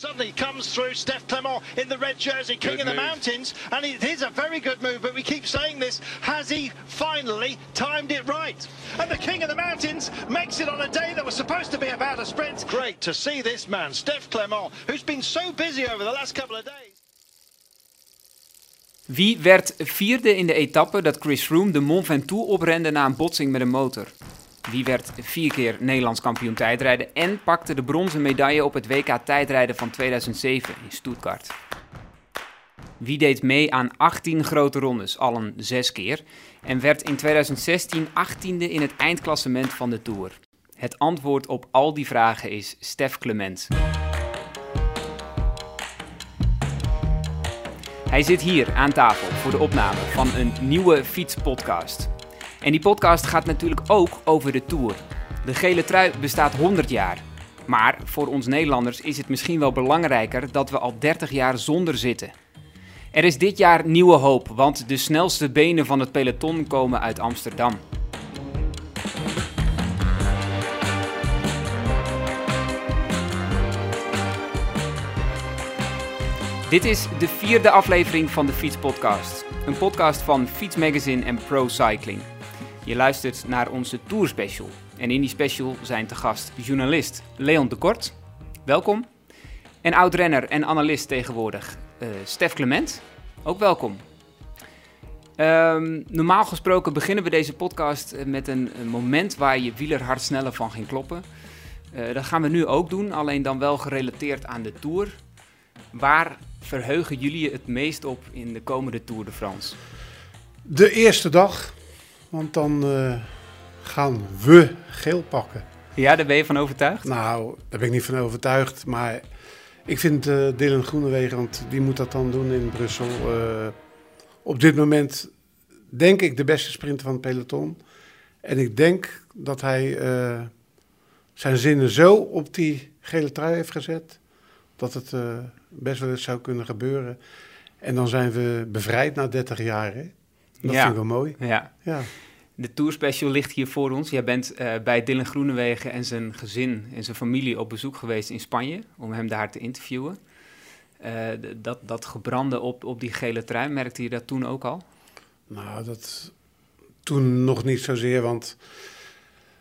Suddenly comes through Steph Clement in the red jersey, king Good of the move. mountains, and it is a very good move. But we keep saying this: has he finally timed it right? And the king of the mountains makes it on a day that was supposed to be about a sprint. Great to see this man, Steph Clement, who's been so busy over the last couple of days. Wie werd vierde in de etappe dat Chris Froome de Mont Ventoux oprende na een botsing met een motor? Wie werd vier keer Nederlands kampioen tijdrijden en pakte de bronzen medaille op het WK tijdrijden van 2007 in Stuttgart? Wie deed mee aan 18 grote rondes, allen zes keer, en werd in 2016 18e in het eindklassement van de Tour? Het antwoord op al die vragen is Stef Clement. Hij zit hier aan tafel voor de opname van een nieuwe fietspodcast. En die podcast gaat natuurlijk ook over de Tour. De gele trui bestaat 100 jaar. Maar voor ons Nederlanders is het misschien wel belangrijker dat we al 30 jaar zonder zitten. Er is dit jaar nieuwe hoop, want de snelste benen van het peloton komen uit Amsterdam. Dit is de vierde aflevering van de Fietspodcast. Een podcast van Fiets Magazine en Pro Cycling. Je luistert naar onze Tour Special. En in die special zijn te gast journalist Leon de Kort. Welkom. En oud-renner en analist tegenwoordig eh Stef Clement. Ook welkom. Ehm, normaal gesproken beginnen we deze podcast eh, met een, moment waar je wielerhart sneller van ging kloppen. Eh, dat gaan we nu ook doen, alleen dan wel gerelateerd aan de Tour. Waar verheugen jullie het meest op in de komende Tour de France? De eerste dag, want dan eh, gaan we geel pakken. Ja, daar ben je van overtuigd? Nou, daar ben ik niet van overtuigd, maar ik vind eh Dylan Groenewegen, want die moet dat dan doen in Brussel. eh, op dit moment denk ik de beste sprinter van het peloton. En ik denk dat hij zijn zinnen zo op die gele trui heeft gezet, dat het best wel eens zou kunnen gebeuren. En dan zijn we bevrijd na 30 jaar. Hè? Dat Ja. vind ik wel mooi. Ja. Ja. De Tour Special ligt hier voor ons. Jij bent eh, bij Dylan Groenewegen en zijn gezin en zijn familie op bezoek geweest in Spanje om hem daar te interviewen. Eh, dat, dat gebrande op, op die gele trui, merkte je dat toen ook al? Nou, dat toen nog niet zozeer, want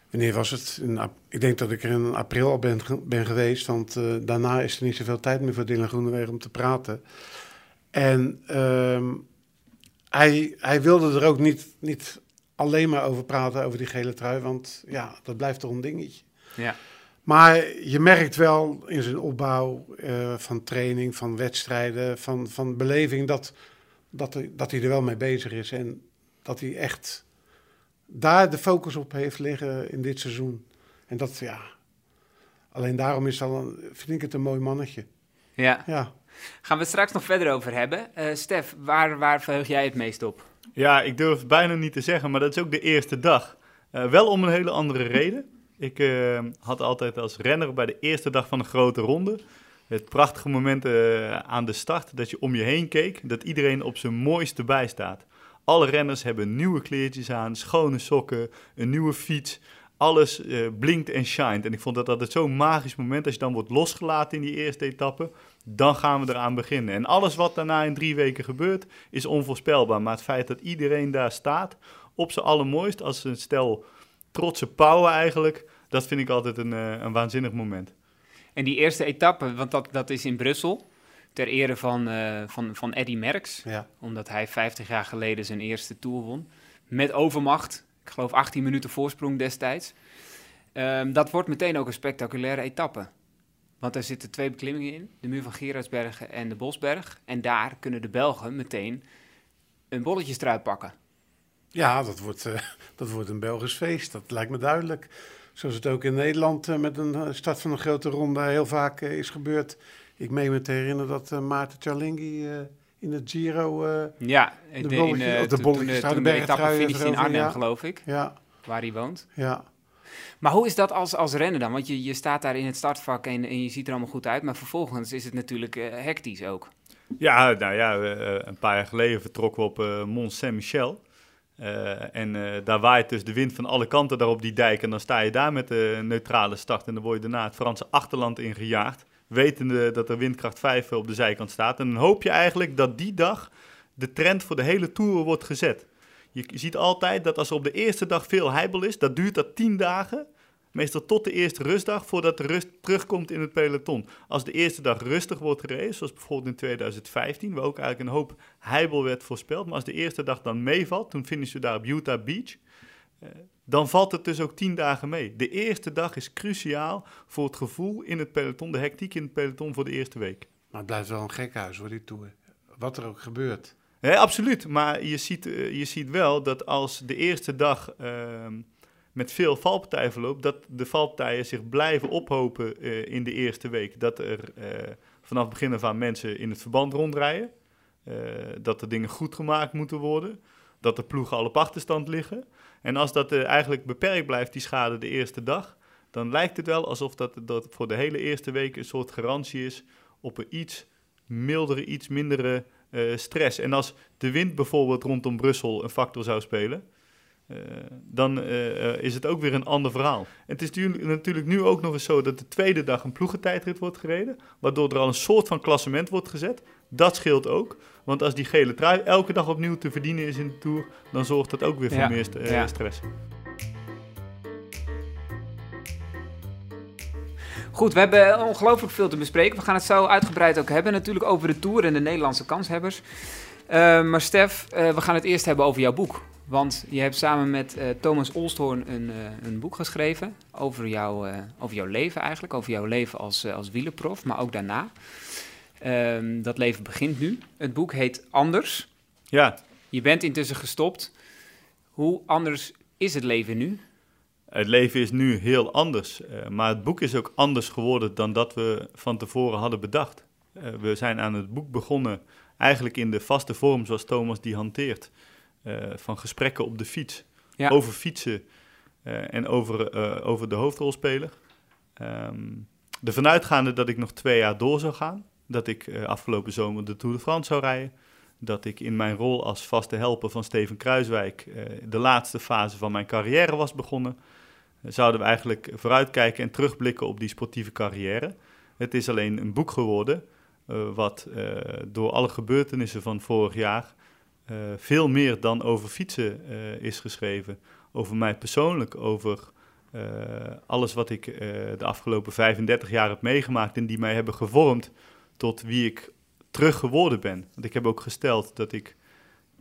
wanneer was het? In, ik denk dat ik er in april al ben, ben geweest, want eh, daarna is er niet zoveel tijd meer voor Dylan Groenewegen om te praten. En ehm, hij, hij wilde er ook niet, niet alleen maar over praten, over die gele trui, want ja, dat blijft toch een dingetje. Ja. Maar je merkt wel in zijn opbouw eh, van training, van wedstrijden, van, van beleving, dat, dat, hij, dat hij er wel mee bezig is. En dat hij echt daar de focus op heeft liggen in dit seizoen. En dat, ja, alleen daarom is een, vind ik het een mooi mannetje. ja. Ja. Gaan we het straks nog verder over hebben. Eh Stef, waar, waar verheug jij het meest op? Ja, ik durf het bijna niet te zeggen, maar dat is ook de eerste dag. Eh, wel om een hele andere reden. Ik eh, had altijd als renner bij de eerste dag van een grote ronde het prachtige moment aan de start dat je om je heen keek, dat iedereen op zijn mooiste bij staat. Alle renners hebben nieuwe kleertjes aan, schone sokken, een nieuwe fiets. Alles blinkt en shined. En ik vond dat altijd zo'n magisch moment als je dan wordt losgelaten in die eerste etappe. Dan gaan we eraan beginnen. En alles wat daarna in drie weken gebeurt, is onvoorspelbaar. Maar het feit dat iedereen daar staat, op zijn allermooist, als een stel trotse pauwen eigenlijk, dat vind ik altijd een, eh, een waanzinnig moment. En die eerste etappe, want dat, dat is in Brussel, ter ere van, eh van, van Eddy Merckx. ja. Omdat hij 50 jaar geleden zijn eerste Tour won. Met overmacht. Ik geloof 18 minuten voorsprong destijds. Ehm, dat wordt meteen ook een spectaculaire etappe. Want er zitten twee beklimmingen in. De muur van Gerardsbergen en de Bosberg. En daar kunnen de Belgen meteen een bolletjestrui pakken. Ja, dat wordt, eh, dat wordt een Belgisch feest, dat lijkt me duidelijk. Zoals het ook in Nederland eh, met een eh, start van een grote ronde heel vaak is gebeurd. Ik meen me te herinneren dat Maarten Cialinghi eh, in het Giro... Ja, De de, bolletje- in, de toen- bolletjes toen, uit toen de de etappe in Arnhem, ja. geloof ik. ja, Waar hij woont. ja. Maar hoe is dat als, als renner dan? Want je, je staat daar in het startvak en, en je ziet er allemaal goed uit. Maar vervolgens is het natuurlijk eh, hectisch ook. Ja, nou ja, eh, een paar jaar geleden vertrokken we op eh, Mont Saint-Michel. En daar waait dus de wind van alle kanten daar op die dijk. En dan sta je daar met de neutrale start. En dan word je daarna het Franse achterland ingejaagd. wetende dat er windkracht 5 op de zijkant staat. En dan hoop je eigenlijk dat die dag de trend voor de hele Tour wordt gezet. Je ziet altijd dat als er op de eerste dag veel heibel is, dat duurt dat 10 dagen. Meestal tot de eerste rustdag voordat de rust terugkomt in het peloton. Als de eerste dag rustig wordt gereden, zoals bijvoorbeeld in 2015, waar ook eigenlijk een hoop heibel werd voorspeld. Maar als de eerste dag dan meevalt, toen finishen we daar op Utah Beach. Eh, dan valt het dus ook tien dagen mee. De eerste dag is cruciaal voor het gevoel in het peloton, de hectiek in het peloton voor de eerste week. Maar het blijft wel een gekhuis hoor, die Tour. Wat er ook gebeurt. Absoluut, maar je ziet, eh, je ziet wel dat als de eerste dag ehm, met veel valpartijen verloopt, dat de valpartijen zich blijven ophopen uh, in de eerste week. Dat er uh, vanaf begin af aan mensen in het verband rondrijden, dat er dingen goed gemaakt moeten worden, dat de ploegen al op achterstand liggen. En als dat eigenlijk beperkt blijft, die schade de eerste dag, dan lijkt het wel alsof dat, dat voor de hele eerste week een soort garantie is op een iets mildere, iets mindere stress. En als de wind bijvoorbeeld rondom Brussel een factor zou spelen, uh, dan uh, is het ook weer een ander verhaal. Het is natuurlijk nu ook nog eens zo dat de tweede dag een ploegentijdrit wordt gereden, waardoor er al een soort van klassement wordt gezet. Dat scheelt ook, want als die gele trui elke dag opnieuw te verdienen is in de Tour, dan zorgt dat ook weer voor Ja, meer st- eh, ja. stress. Goed, we hebben ongelooflijk veel te bespreken. We gaan het zo uitgebreid ook hebben. Natuurlijk over de Tour en de Nederlandse kanshebbers. Eh, maar Stef, eh, we gaan het eerst hebben over jouw boek. Want je hebt samen met eh, Thomas Olsthoorn een, een boek geschreven over, jouw eh, over jouw leven eigenlijk. Over jouw leven als, als wielerprof, maar ook daarna. Ehm, dat leven begint nu. Het boek heet Anders. Ja, Je bent intussen gestopt. Hoe anders is het leven nu? Het leven is nu heel anders, eh, maar het boek is ook anders geworden dan dat we van tevoren hadden bedacht. Eh, we zijn aan het boek begonnen eigenlijk in de vaste vorm zoals Thomas die hanteert, eh, van gesprekken op de fiets, Ja. over fietsen en over, over de hoofdrolspeler. Ehm de vanuitgaande dat ik nog twee jaar door zou gaan, dat ik afgelopen zomer de Tour de France zou rijden, dat ik in mijn rol als vaste helper van Steven Kruiswijk de laatste fase van mijn carrière was begonnen zouden we eigenlijk vooruitkijken en terugblikken op die sportieve carrière. Het is alleen een boek geworden eh, wat eh, door alle gebeurtenissen van vorig jaar eh, veel meer dan over fietsen is geschreven. Over mij persoonlijk, over alles wat ik de afgelopen 35 jaar heb meegemaakt en die mij hebben gevormd tot wie ik terug geworden ben. Want ik heb ook gesteld dat ik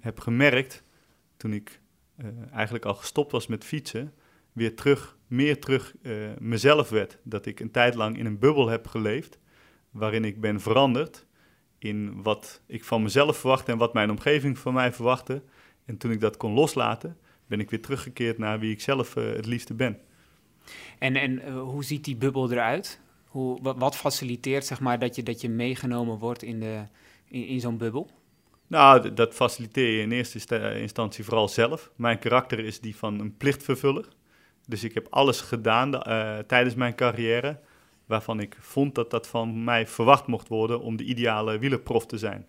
heb gemerkt toen ik eigenlijk al gestopt was met fietsen, weer terug, meer terug eh, mezelf werd. Dat ik een tijd lang in een bubbel heb geleefd, waarin ik ben veranderd in wat ik van mezelf verwachtte en wat mijn omgeving van mij verwachtte. En toen ik dat kon loslaten, ben ik weer teruggekeerd naar wie ik zelf eh, het liefste ben. En, en eh, hoe ziet die bubbel eruit? Hoe, wat, wat faciliteert zeg maar, dat, je, dat je meegenomen wordt in, de, in, in zo'n bubbel? Nou, dat faciliteer je in eerste insta- instantie vooral zelf. Mijn karakter is die van een plichtvervuller. Dus ik heb alles gedaan eh, tijdens mijn carrière waarvan ik vond dat dat van mij verwacht mocht worden om de ideale wielerprof te zijn.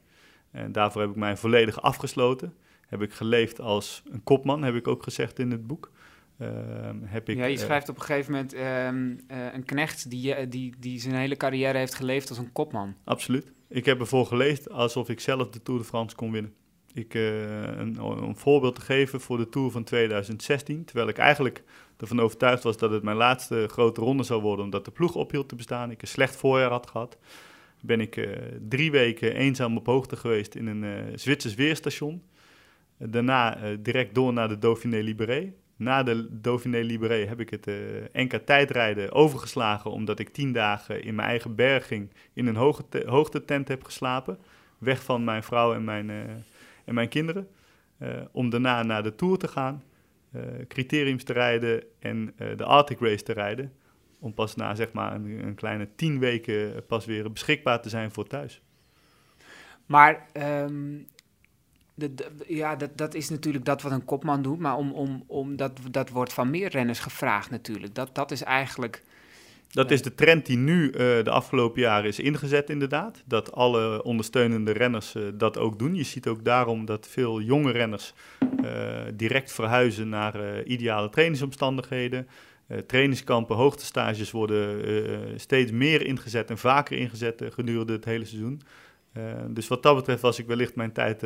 En daarvoor heb ik mij volledig afgesloten. Heb ik geleefd als een kopman, heb ik ook gezegd in het boek. Ehm, heb ik, ja, je eh, schrijft op een gegeven moment ehm, eh, een knecht die, die, die zijn hele carrière heeft geleefd als een kopman. Absoluut. Ik heb ervoor geleefd alsof ik zelf de Tour de France kon winnen. Ik, een, om een voorbeeld te geven voor de Tour van 2016, terwijl ik eigenlijk ervan overtuigd was dat het mijn laatste grote ronde zou worden, omdat de ploeg ophield te bestaan. Ik een slecht voorjaar had gehad. Ben ik eh, drie weken eenzaam op hoogte geweest in een eh Zwitsers weerstation. Daarna eh, direct door naar de Dauphiné Libéré. Na de Dauphiné Libéré heb ik het NK tijdrijden overgeslagen, omdat ik tien dagen in mijn eigen berging in een hoge te- hoogtetent heb geslapen. Weg van mijn vrouw en mijn, en mijn kinderen. Om daarna naar de Tour te gaan, criteriums te rijden en eh, de Arctic Race te rijden. Om pas na zeg maar een, een kleine tien weken pas weer beschikbaar te zijn voor thuis. Maar ehm, de- ja, dat, dat is natuurlijk dat wat een kopman doet. Maar om, om, om dat, dat wordt van meer renners gevraagd natuurlijk. Dat, dat is eigenlijk... Dat is de trend die nu eh, de afgelopen jaren is ingezet, inderdaad. Dat alle ondersteunende renners eh, dat ook doen. Je ziet ook daarom dat veel jonge renners eh, direct verhuizen naar ideale trainingsomstandigheden. trainingskampen, hoogtestages worden steeds meer ingezet en vaker ingezet gedurende het hele seizoen. dus wat dat betreft was ik wellicht mijn tijd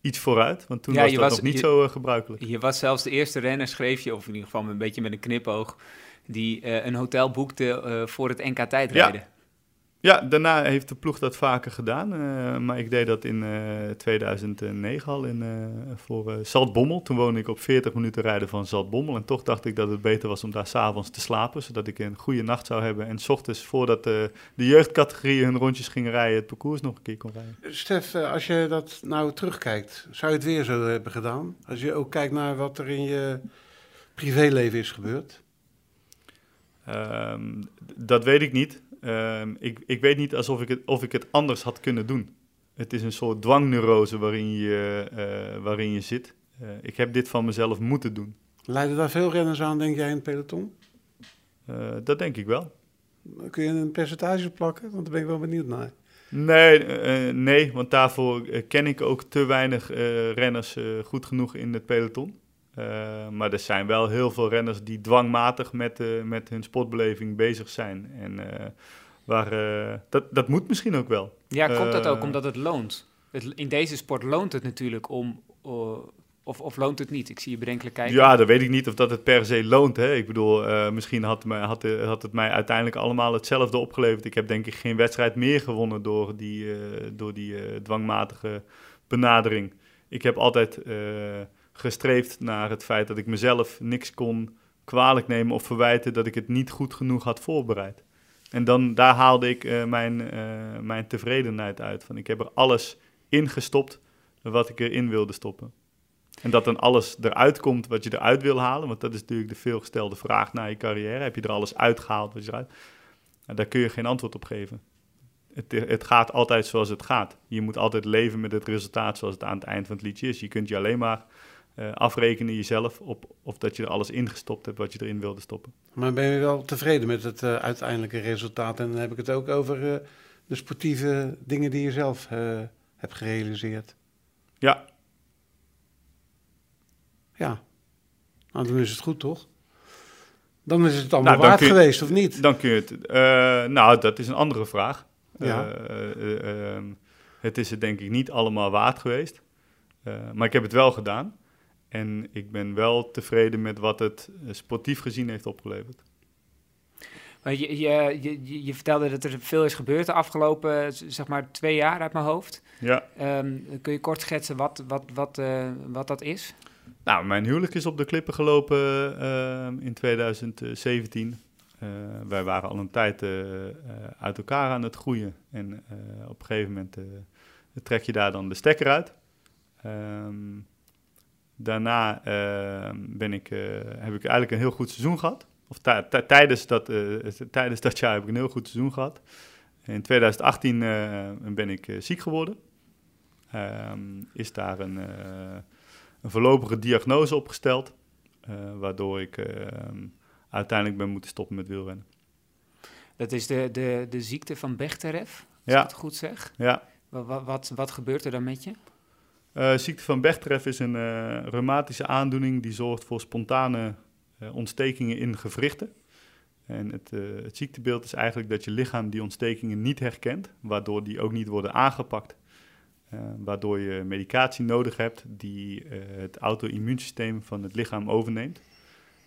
iets vooruit, want toen was dat nog niet zo gebruikelijk. Je was zelfs de eerste renner, schreef je, of in ieder geval een beetje met een knipoog, die een hotel boekte voor het NK tijdrijden. Ja. Ja, daarna heeft de ploeg dat vaker gedaan. Uh, maar ik deed dat in uh, eh, 2009 al in, uh, voor Zaltbommel. Toen woonde ik op 40 minuten rijden van Zaltbommel. En toch dacht ik dat het beter was om daar s'avonds te slapen. Zodat ik een goede nacht zou hebben. En s ochtends, voordat de jeugdcategorieën hun rondjes gingen rijden, het parcours nog een keer kon rijden. Stef, als je dat nou terugkijkt, zou je het weer zo hebben gedaan? Als je ook kijkt naar wat er in je privéleven is gebeurd? Um, dat weet ik niet. Ehm, ik, ik weet niet alsof ik het, of ik het anders had kunnen doen. Het is een soort dwangneurose waarin je, uh, waarin je zit. Uh, ik heb dit van mezelf moeten doen. Leiden daar veel renners aan, denk jij, in het peloton? Uh, dat denk ik wel. Kun je een percentage plakken? Want daar ben ik wel benieuwd naar. Nee, nee want daarvoor ken ik ook te weinig renners goed genoeg in het peloton. Maar er zijn wel heel veel renners die dwangmatig met, met hun sportbeleving bezig zijn. En waar, dat, dat moet misschien ook wel. Ja, komt dat ook omdat het loont? Het, in deze sport loont het natuurlijk om... of, of loont het niet? Ik zie je bedenkelijk kijken. Ja, dat weet ik niet of dat het per se loont. Hè. Ik bedoel, misschien had, me, had, had, het mij uiteindelijk allemaal hetzelfde opgeleverd. Ik heb denk ik geen wedstrijd meer gewonnen door die, door die dwangmatige benadering. Ik heb altijd gestreefd naar het feit dat ik mezelf niks kon kwalijk nemen of verwijten dat ik het niet goed genoeg had voorbereid. En dan, daar haalde ik uh, mijn, uh, mijn tevredenheid uit. Van ik heb er alles ingestopt wat ik erin wilde stoppen. En dat dan alles eruit komt wat je eruit wil halen. Want dat is natuurlijk de veelgestelde vraag naar je carrière. Heb je er alles uitgehaald wat je eruit... Nou, daar kun je geen antwoord op geven. Het, het, gaat altijd zoals het gaat. Je moet altijd leven met het resultaat zoals het aan het eind van het liedje is. Je kunt je alleen maar uh, afrekenen jezelf op of dat je er alles ingestopt hebt wat je erin wilde stoppen. Maar ben je wel tevreden met het uh, uiteindelijke resultaat? En dan heb ik het ook over uh, de sportieve dingen die je zelf hebt gerealiseerd. Ja. Ja. Nou, dan is het goed, toch? Dan is het allemaal nou, waard geweest, of niet? Dan kun je het... nou, dat is een andere vraag. Ja. Ehm, het is het denk ik niet allemaal waard geweest. maar ik heb het wel gedaan. En ik ben wel tevreden met wat het eh, sportief gezien heeft opgeleverd. Maar je, je, je, je, vertelde dat er veel is gebeurd de afgelopen zeg maar, twee jaar uit mijn hoofd. Ja. Um, kun je kort schetsen wat, wat, wat, uh, wat dat is? Nou, mijn huwelijk is op de klippen gelopen uh, in 2017. Uh, wij waren al een tijd uit elkaar aan het groeien. En op een gegeven moment trek je daar dan de stekker uit. Um, Daarna ehm, ben ik, eh, heb ik eigenlijk een heel goed seizoen gehad. Of tijdens, dat, eh, tijdens dat jaar heb ik een heel goed seizoen gehad. In 2018 eh, ben ik ziek geworden. Ehm, is daar een, een voorlopige diagnose opgesteld. waardoor ik ehm, uiteindelijk ben moeten stoppen met wielrennen. Dat is de, de, de ziekte van Bechterew, als ja. ik het goed zeg. Ja. Wat, wat, wat gebeurt er dan met je? Uh, ziekte van Bechterew is een uh, reumatische aandoening die zorgt voor spontane uh, ontstekingen in gewrichten. En het, het, ziektebeeld is eigenlijk dat je lichaam die ontstekingen niet herkent, waardoor die ook niet worden aangepakt. waardoor je medicatie nodig hebt die het auto-immuunsysteem van het lichaam overneemt.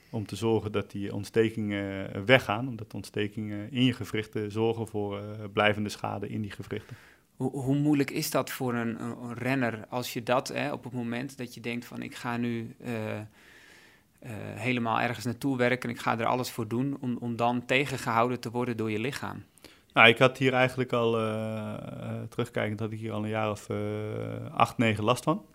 Om te zorgen dat die ontstekingen weggaan, omdat ontstekingen in je gewrichten zorgen voor blijvende schade in die gewrichten. Hoe, moeilijk is dat voor een, een renner als je dat hè, op het moment dat je denkt van ik ga nu uh, uh, helemaal ergens naartoe werken en ik ga er alles voor doen om, om dan tegengehouden te worden door je lichaam? Nou, ik had hier eigenlijk al, uh, terugkijkend, had ik hier al een jaar of acht, negen last van.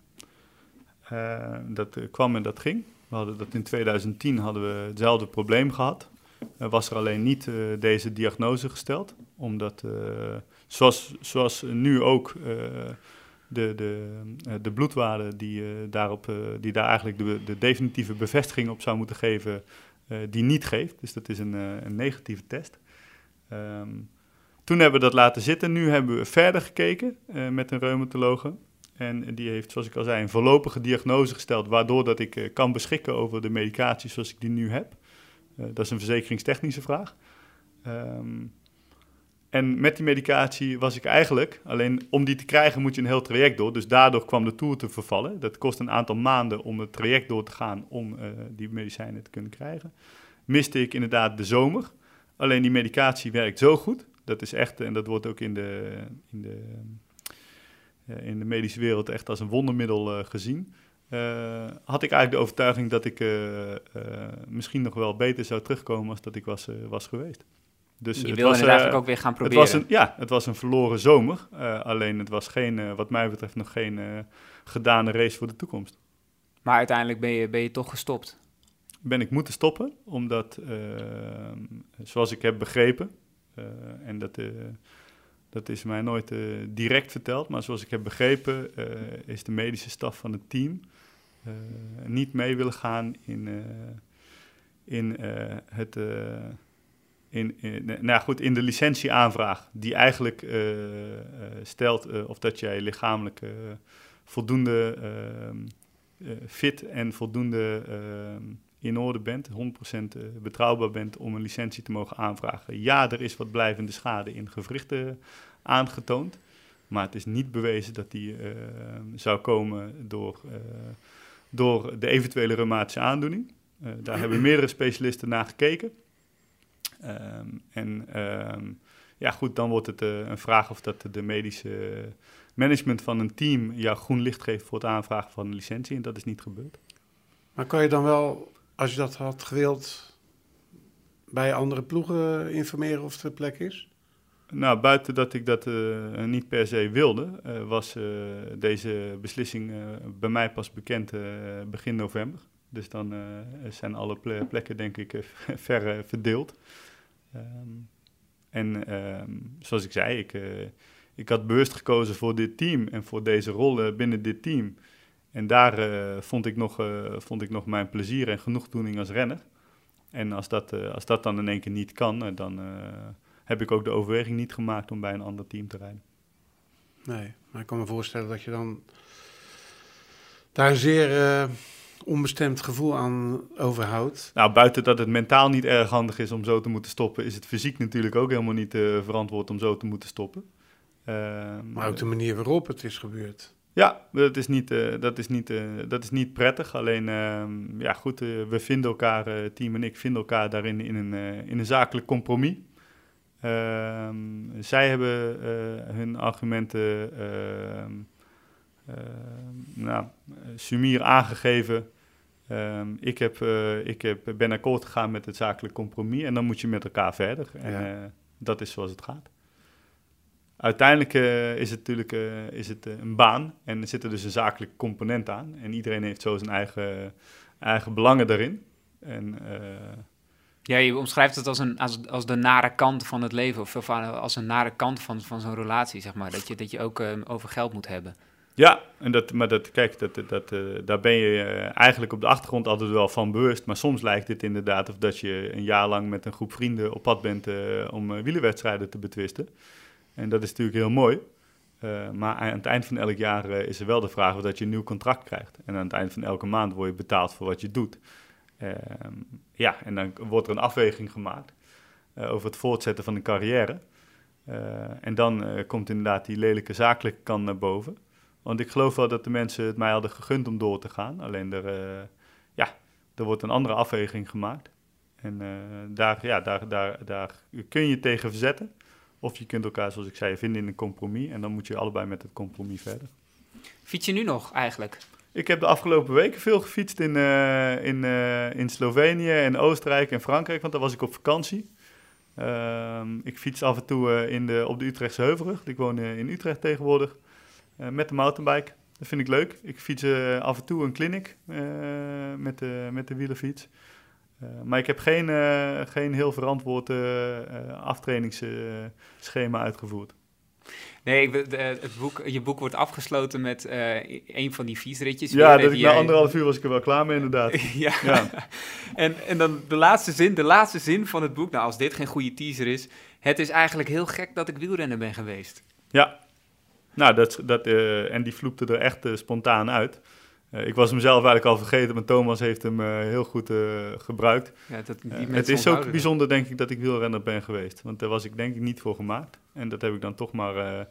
dat kwam en dat ging. We hadden dat in 2010 hadden we hetzelfde probleem gehad. Was er alleen niet deze diagnose gesteld, omdat Zoals, zoals nu ook uh, de, de, uh, de bloedwaarde die, uh, daarop, die daar eigenlijk de, de, definitieve bevestiging op zou moeten geven, die niet geeft. Dus dat is een, een negatieve test. Um, toen hebben we dat laten zitten. Nu hebben we verder gekeken met een reumatologe. En die heeft, zoals ik al zei, een voorlopige diagnose gesteld, waardoor dat ik kan beschikken over de medicatie zoals ik die nu heb. dat is een verzekeringstechnische vraag. Ehm, en met die medicatie was ik eigenlijk, alleen om die te krijgen moet je een heel traject door. Dus daardoor kwam de tour te vervallen. Dat kost een aantal maanden om het traject door te gaan om die medicijnen te kunnen krijgen. Miste ik inderdaad de zomer. Alleen die medicatie werkt zo goed. Dat is echt, en dat wordt ook in de, in de, in de medische wereld echt als een wondermiddel gezien. Uh, had ik eigenlijk de overtuiging dat ik misschien nog wel beter zou terugkomen als dat ik was, was geweest. Dus je wilde het, eigenlijk ook weer gaan proberen. Het was een, ja, het was een verloren zomer. alleen het was geen, wat mij betreft nog geen gedane race voor de toekomst. Maar uiteindelijk ben je, ben je toch gestopt? Ben ik moeten stoppen, omdat, zoals ik heb begrepen, en dat dat is mij nooit direct verteld, maar zoals ik heb begrepen, is de medische staf van het team niet mee willen gaan in, in het. In, nou goed, in de licentieaanvraag, die eigenlijk stelt of dat jij lichamelijk voldoende fit en voldoende in orde bent, 100% betrouwbaar bent om een licentie te mogen aanvragen. Ja, er is wat blijvende schade in gewrichten aangetoond. Maar het is niet bewezen dat die zou komen door, door de eventuele reumatische aandoening. Daar hebben meerdere specialisten naar gekeken. Um, en um, ja, goed, dan wordt het een vraag of dat de medische management van een team jou groen licht geeft voor het aanvragen van een licentie. En dat is niet gebeurd. Maar kan je dan wel, als je dat had gewild, bij andere ploegen informeren of er plek is? Nou, buiten dat ik dat uh, niet per se wilde, uh, was uh, deze beslissing bij mij pas bekend begin november. Dus dan zijn alle ple plekken, denk ik, ver verdeeld. Um, en um, zoals ik zei, ik, ik had bewust gekozen voor dit team en voor deze rol binnen dit team. En daar vond, ik nog, vond ik nog mijn plezier en genoegdoening als renner. En als dat, als dat dan in één keer niet kan, dan heb ik ook de overweging niet gemaakt om bij een ander team te rijden. Nee, maar ik kan me voorstellen dat je dan daar zeer onbestemd gevoel aan overhoudt. Nou, buiten dat het mentaal niet erg handig is om zo te moeten stoppen, is het fysiek natuurlijk ook helemaal niet uh, verantwoord om zo te moeten stoppen. Uh, maar ook de manier waarop het is gebeurd. Ja, dat is niet, uh, dat is niet, dat is niet prettig. Alleen, uh, ja goed, we vinden elkaar, team en ik vinden elkaar daarin in een, in een zakelijk compromis. Ehm, zij hebben hun argumenten uh, nou, sumier aangegeven. Um, ik heb, uh, ik heb, ben akkoord gegaan met het zakelijk compromis en dan moet je met elkaar verder. En ja. dat is zoals het gaat. Uiteindelijk is het natuurlijk is het, een baan en er zit er dus een zakelijke component aan. En iedereen heeft zo zijn eigen, eigen belangen daarin. En ja, je omschrijft het als, een, als, als de nare kant van het leven, of als een nare kant van, van zo'n relatie, zeg maar. Dat je, dat je ook uh, over geld moet hebben. Ja, en dat, maar dat, kijk, dat, dat, uh, daar ben je uh, eigenlijk op de achtergrond altijd wel van bewust. Maar soms lijkt het inderdaad of dat je een jaar lang met een groep vrienden op pad bent om wielerwedstrijden te betwisten. En dat is natuurlijk heel mooi. maar aan het eind van elk jaar is er wel de vraag of dat je een nieuw contract krijgt. En aan het eind van elke maand word je betaald voor wat je doet. Ehm, ja, en dan wordt er een afweging gemaakt over het voortzetten van een carrière. En dan komt inderdaad die lelijke zakelijke kant naar boven. Want ik geloof wel dat de mensen het mij hadden gegund om door te gaan. Alleen er, ja, er wordt een andere afweging gemaakt. En daar, ja, daar, daar, daar kun je tegen verzetten. Of je kunt elkaar, zoals ik zei, vinden in een compromis. En dan moet je allebei met het compromis verder. Fiets je nu nog eigenlijk? Ik heb de afgelopen weken veel gefietst in, uh, in, in Slovenië en Oostenrijk en Frankrijk, want daar was ik op vakantie. Uh, ik fiets af en toe in de, op de Utrechtse Heuvelrug. Ik woon in Utrecht tegenwoordig met de mountainbike. Dat vind ik leuk. Ik fiets af en toe een clinic met, de, met de wielerfiets. maar ik heb geen, geen heel verantwoord aftrainingsschema uitgevoerd. Nee, het boek, je boek wordt afgesloten met uh, een van die fietsritjes. Ja, dat ik na anderhalf uur was ik er wel klaar mee inderdaad. ja. ja. en, en dan de laatste zin, de laatste zin van het boek. Nou, als dit geen goede teaser is. Het is eigenlijk heel gek dat ik wielrenner ben geweest. Ja, nou, dat, dat, uh, en die vloepte er echt uh, spontaan uit. Eh, ik was hem zelf eigenlijk al vergeten, maar Thomas heeft hem eh, heel goed eh, gebruikt. Ja, dat, die Eh, het is ook bijzonder, denk ik, dat ik wielrenner ben geweest. Want daar was ik denk ik niet voor gemaakt. En dat heb ik dan toch maar eh,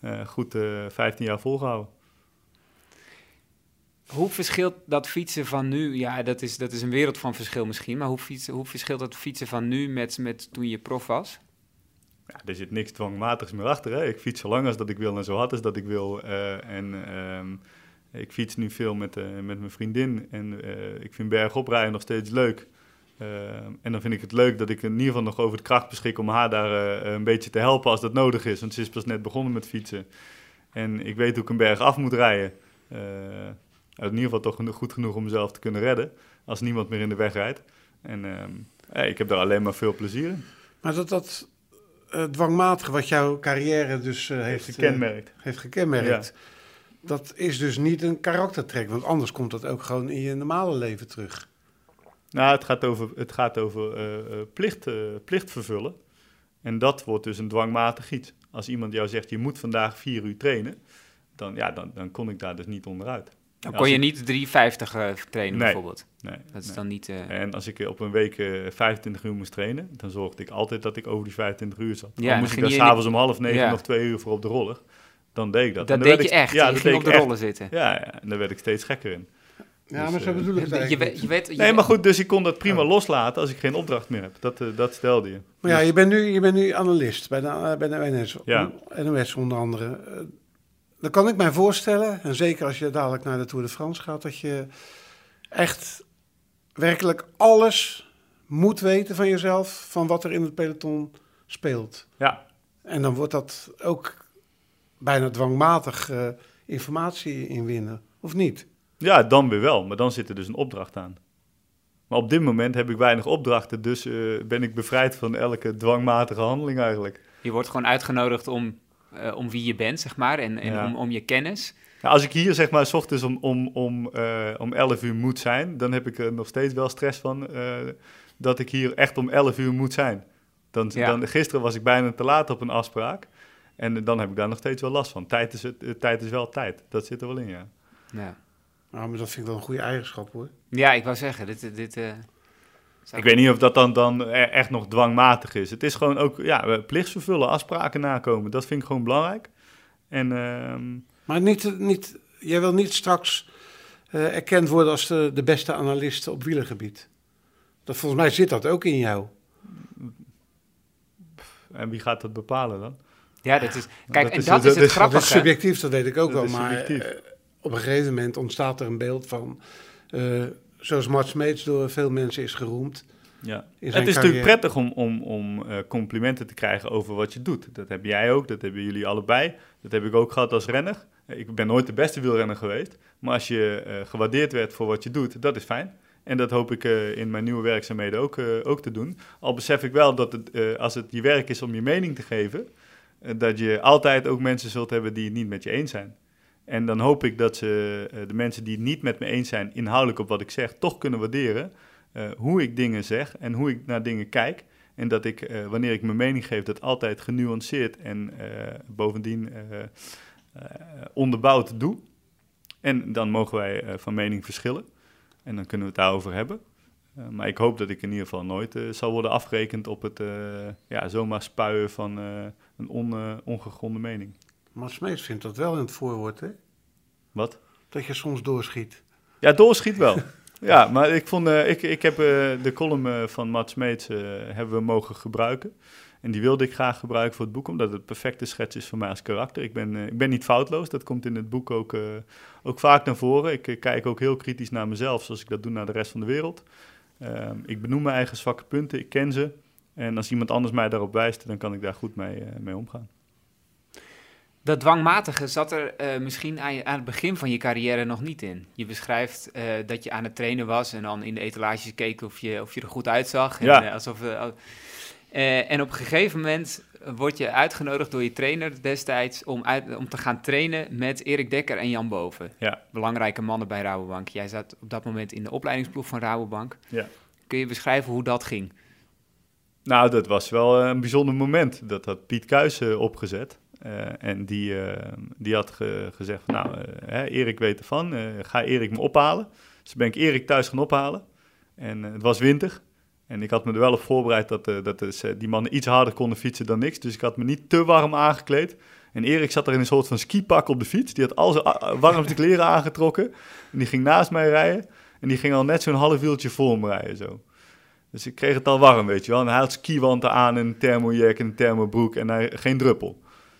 eh, goed eh 15 jaar volgehouden. Hoe verschilt dat fietsen van nu? Ja, dat is, dat is een wereld van verschil misschien. Maar hoe, fietsen, hoe verschilt dat fietsen van nu met, met toen je prof was? Ja, er zit niks dwangmatigs meer achter. Hè? Ik fiets zo lang als dat ik wil en zo hard als dat ik wil. eh, en ehm, ik fiets nu veel met, eh, met mijn vriendin. En eh, ik vind bergoprijden nog steeds leuk. Ehm, en dan vind ik het leuk dat ik in ieder geval nog over de kracht beschik om haar daar een beetje te helpen als dat nodig is. Want ze is pas net begonnen met fietsen. En ik weet hoe ik een berg af moet rijden. In ieder geval toch goed genoeg om mezelf te kunnen redden. Als niemand meer in de weg rijdt. En ehm, ik heb daar alleen maar veel plezier in. Maar dat, dat eh, dwangmatige wat jouw carrière dus eh, heeft, eh, gekenmerkt. heeft gekenmerkt, dat is dus niet een karaktertrek. Want anders komt dat ook gewoon in je normale leven terug. Nou, het gaat over, het gaat over plicht, plicht vervullen. En dat wordt dus een dwangmatig iets. Als iemand jou zegt, je moet vandaag vier uur trainen, dan, ja, dan, dan kon ik daar dus niet onderuit. Dan kon je ik- niet 350 eh, trainen Nee. bijvoorbeeld. Nee, Dat is nee. dan niet... eh, En als ik op een week eh 25 uur moest trainen, dan zorgde ik altijd dat ik over die 25 uur zat. Ja, dan moest ik daar de- s'avonds om half negen Ja. nog twee uur voor op de roller. Dan deed ik dat. dat dan deed je ik- echt. Ja, je dat ging op de echt. rollen zitten. Ja, ja, en daar werd ik steeds gekker in. Ja, Dus, maar zo eh, bedoel ik het Je, eigenlijk weet- niet. je weet, je Nee, maar goed, dus ik kon dat prima Oh. loslaten als ik geen opdracht meer heb. Dat, eh, dat stelde je. Maar ja, Dus- je bent nu, je bent nu analist bij de, eh, bij de NS, Ja. NOS onder andere. Dan kan ik mij voorstellen, en zeker als je dadelijk naar de Tour de France gaat, dat je echt werkelijk alles moet weten van jezelf, van wat er in het peloton speelt. ja, En dan wordt dat ook bijna dwangmatig eh, informatie inwinnen, of niet? Ja, dan weer wel. Maar dan zit er dus een opdracht aan. Maar op dit moment heb ik weinig opdrachten, dus eh, ben ik bevrijd van elke dwangmatige handeling eigenlijk. je wordt gewoon uitgenodigd om, eh, om wie je bent, zeg maar. En, en Ja. om, om je kennis. Ja, als ik hier zeg maar s ochtends om, om, om, eh, om 11 uur moet zijn, dan heb ik er nog steeds wel stress van eh, dat ik hier echt om 11 uur moet zijn. Dan, Ja. dan, gisteren was ik bijna te laat op een afspraak en dan heb ik daar nog steeds wel last van. Tijd is, het, tijd is wel tijd, dat zit er wel in, ja. Ja, Nou, maar dat vind ik wel een goede eigenschap hoor. ja ik wou zeggen, dit... dit eh, Ik weet niet of dat dan, dan e- echt nog dwangmatig is. Het is gewoon ook ja, eh, plicht vervullen, afspraken nakomen. Dat vind ik gewoon belangrijk. En ehm, Maar niet, niet, jij wil niet straks eh, erkend worden als de, de beste analist op wielergebied. Dat, volgens mij zit dat ook in jou. en wie gaat dat bepalen dan? Ja, dat is... Kijk, dat en is- dat, dat is het is- Dat is grappige. subjectief, dat weet ik ook Dat wel. Maar eh, op een gegeven moment ontstaat er een beeld van... eh, zoals Mart Smeets door veel mensen is geroemd. Ja. Het is natuurlijk prettig om, om, om eh, complimenten te krijgen over wat je doet. Dat heb jij ook, dat hebben jullie allebei. Dat heb ik ook gehad als renner. Ik ben nooit de beste wielrenner geweest. Maar als je eh, gewaardeerd werd voor wat je doet, dat is fijn. En dat hoop ik eh, in mijn nieuwe werkzaamheden ook, ook te doen. Al besef ik wel dat het, als het je werk is om je mening te geven, dat je altijd ook mensen zult hebben die het niet met je eens zijn. En dan hoop ik dat ze eh, de mensen die het niet met me eens zijn, inhoudelijk op wat ik zeg, toch kunnen waarderen. eh, hoe ik dingen zeg en hoe ik naar dingen kijk. En dat ik, eh, wanneer ik mijn mening geef, dat altijd genuanceerd en bovendien onderbouwd doe. En dan mogen wij van mening verschillen. En dan kunnen we het daarover hebben. Maar ik hoop dat ik in ieder geval nooit zal worden afgerekend op het ja, zomaar spuien van een on, ongegronde mening. Smeets vindt dat wel in het voorwoord, hè? Wat? Dat je soms doorschiet. Ja, doorschiet wel. ja, maar ik, vond, eh, ik, ik heb eh, de column eh, van Mats Smeets hebben we mogen gebruiken. En die wilde ik graag gebruiken voor het boek, omdat het perfecte schets is van mij als karakter. Ik ben, ik ben niet foutloos, dat komt in het boek ook, ook vaak naar voren. Ik kijk ook heel kritisch naar mezelf, zoals ik dat doe naar de rest van de wereld. Ehm, ik benoem mijn eigen zwakke punten, ik ken ze. En als iemand anders mij daarop wijst, dan kan ik daar goed mee, mee omgaan. Dat dwangmatige zat er eh, misschien aan, je- aan het begin van je carrière nog niet in. Je beschrijft eh, dat je aan het trainen was en dan in de etalages keek of je, of je er goed uitzag. En, Ja. eh, alsof, al- en op een gegeven moment word je uitgenodigd door je trainer destijds om, uit, om te gaan trainen met Erik Dekker en Jan Boven. Ja. Belangrijke mannen bij Rabobank. Jij zat op dat moment in de opleidingsploeg van Rabobank. Ja. Kun je beschrijven hoe dat ging? Nou, dat was wel een bijzonder moment. Dat had Piet Kuijs eh, opgezet. Eh, en die, eh, die had ge- gezegd, van, nou, eh, hè, Erik weet ervan, ga Erik me ophalen. Dus ben ik Erik thuis gaan ophalen. En het was winter. En ik had me er wel op voorbereid dat, dat dus, die mannen iets harder konden fietsen dan niks. Dus ik had me niet te warm aangekleed. En Erik zat er in een soort van skipak op de fiets. Die had al zijn ah, warmste kleren aangetrokken. En die ging naast mij rijden. En die ging al net zo'n half wieltje voor me rijden zo. Dus ik kreeg het al warm, weet je wel. En hij had skiwanten aan en een thermojack en een thermobroek en hij, geen druppel.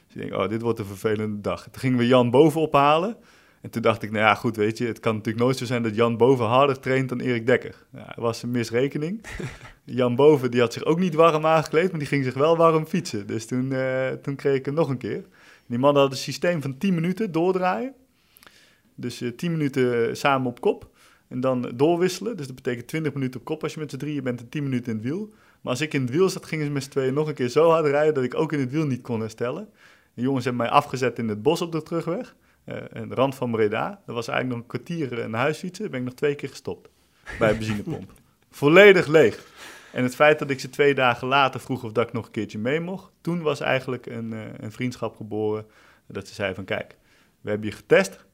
Dus ik denk, oh, dit wordt een vervelende dag. Toen gingen we Jan boven ophalen. En toen dacht ik, nou ja, goed, weet je, het kan natuurlijk nooit zo zijn dat Jan Boven harder traint dan Erik Dekker. Ja, dat was een misrekening. Jan Boven, die had zich ook niet warm aangekleed, maar die ging zich wel warm fietsen. Dus toen, eh, toen kreeg ik hem nog een keer. Die man had een systeem van 10 minuten doordraaien. Dus eh 10 minuten samen op kop. En dan doorwisselen. Dus dat betekent 20 minuten op kop als je met z'n drieën bent en 10 minuten in het wiel. Maar als ik in het wiel zat, gingen ze met z'n tweeën nog een keer zo hard rijden dat ik ook in het wiel niet kon herstellen. De jongens hebben mij afgezet in het bos op de terugweg. aan de rand van Breda. Dat was eigenlijk nog een kwartier eh, naar huis fietsen. Ben ik nog twee keer gestopt bij een benzinepomp. Volledig leeg. En het feit dat ik ze twee dagen later vroeg of dat ik nog een keertje mee mocht, toen was eigenlijk een, eh, een vriendschap geboren. Dat ze zei van kijk, we hebben je getest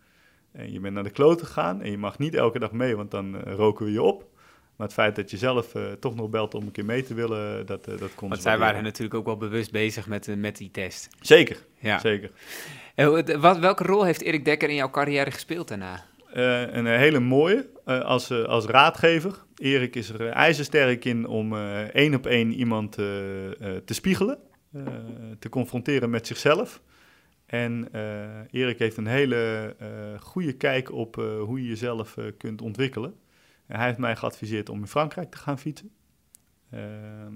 en je bent naar de kloten gegaan en je mag niet elke dag mee, want dan roken we je op. Maar het feit dat je zelf eh, toch nog belt om een keer mee te willen, dat, eh, dat kon Want zij waren natuurlijk ook wel bewust bezig met, eh, met die test. Zeker, Ja. zeker. Eh, wat- welke rol heeft Erik Dekker in jouw carrière gespeeld daarna? Eh, een hele mooie eh, als, eh, als raadgever. Erik is er eh, ijzersterk in om eh, één op één iemand eh, eh, te spiegelen, eh, te confronteren met zichzelf. En eh, Erik heeft een hele eh, goede kijk op eh, hoe je jezelf eh, kunt ontwikkelen. Hij heeft mij geadviseerd om in Frankrijk te gaan fietsen. Ehm,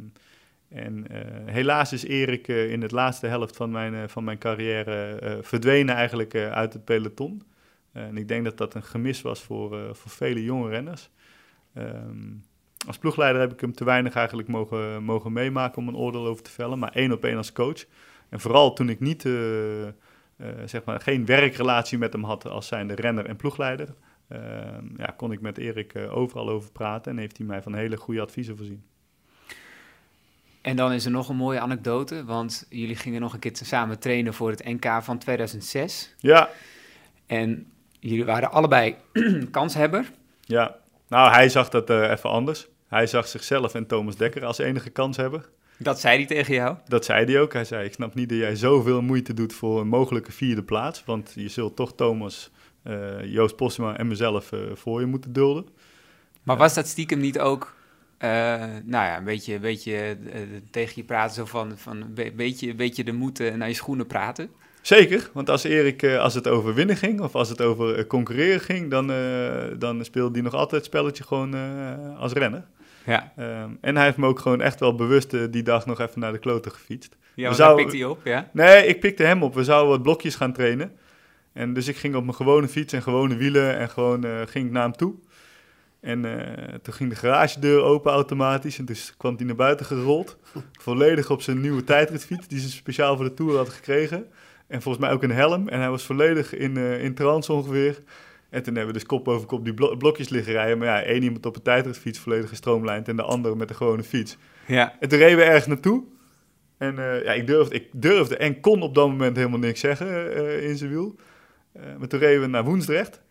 en eh, helaas is Erik eh, in het laatste helft van mijn, eh, van mijn carrière verdwenen eigenlijk uit het peloton. En ik denk dat dat een gemis was voor, voor vele jonge renners. Ehm, als ploegleider heb ik hem te weinig eigenlijk mogen, mogen meemaken om een oordeel over te vellen, maar één op één als coach. En vooral toen ik niet, zeg maar, geen werkrelatie met hem had als zijnde renner en ploegleider, ja, kon ik met Erik eh, overal over praten en heeft hij mij van hele goede adviezen voorzien. En dan is er nog een mooie anekdote, want jullie gingen nog een keer samen trainen voor het NK van 2006. Ja, En jullie waren allebei kanshebber. ja. Nou, hij zag dat eh, even anders. Hij zag zichzelf en Thomas Dekker als enige kanshebber. Dat zei hij tegen jou. Dat zei hij ook. Hij zei, ik snap niet dat jij zoveel moeite doet voor een mogelijke vierde plaats. Want je zult toch Thomas, Joost Postma en mezelf eh, voor je moeten dulden. Maar was dat stiekem niet ook, eh, nou ja, een beetje, een beetje eh, tegen je praten, zo van, van een beetje, een beetje de moed eh, naar je schoenen praten? Zeker, want als Erik, eh, als het over winnen ging of als het over eh, concurreren ging, dan, eh, dan speelde hij nog altijd het spelletje gewoon eh, als renner. Ja, Ehm, en hij heeft me ook gewoon echt wel bewust eh, die dag nog even naar de kloten gefietst. ja want zouden- daar pikt hij op, ja. Nee, ik pikte hem op. We zouden wat blokjes gaan trainen. En dus ik ging op mijn gewone fiets en gewone wielen en gewoon eh, ging ik naar hem toe. En eh, toen ging de garagedeur open automatisch en toen kwam hij naar buiten gerold. Volledig op zijn nieuwe tijdritfiets die ze speciaal voor de Tour had gekregen. En volgens mij ook een helm. En hij was volledig in, eh, in trance ongeveer. En toen hebben we dus kop over kop die blo- blokjes liggen rijden. Maar ja, één iemand op een tijdritfiets volledig gestroomlijnd en de andere met de gewone fiets. Ja, En toen reden we ergens naartoe. En ja, ik durfde, ik durfde en kon op dat moment helemaal niks zeggen in zijn wiel. Eh, maar toen reden we naar Woensdrecht.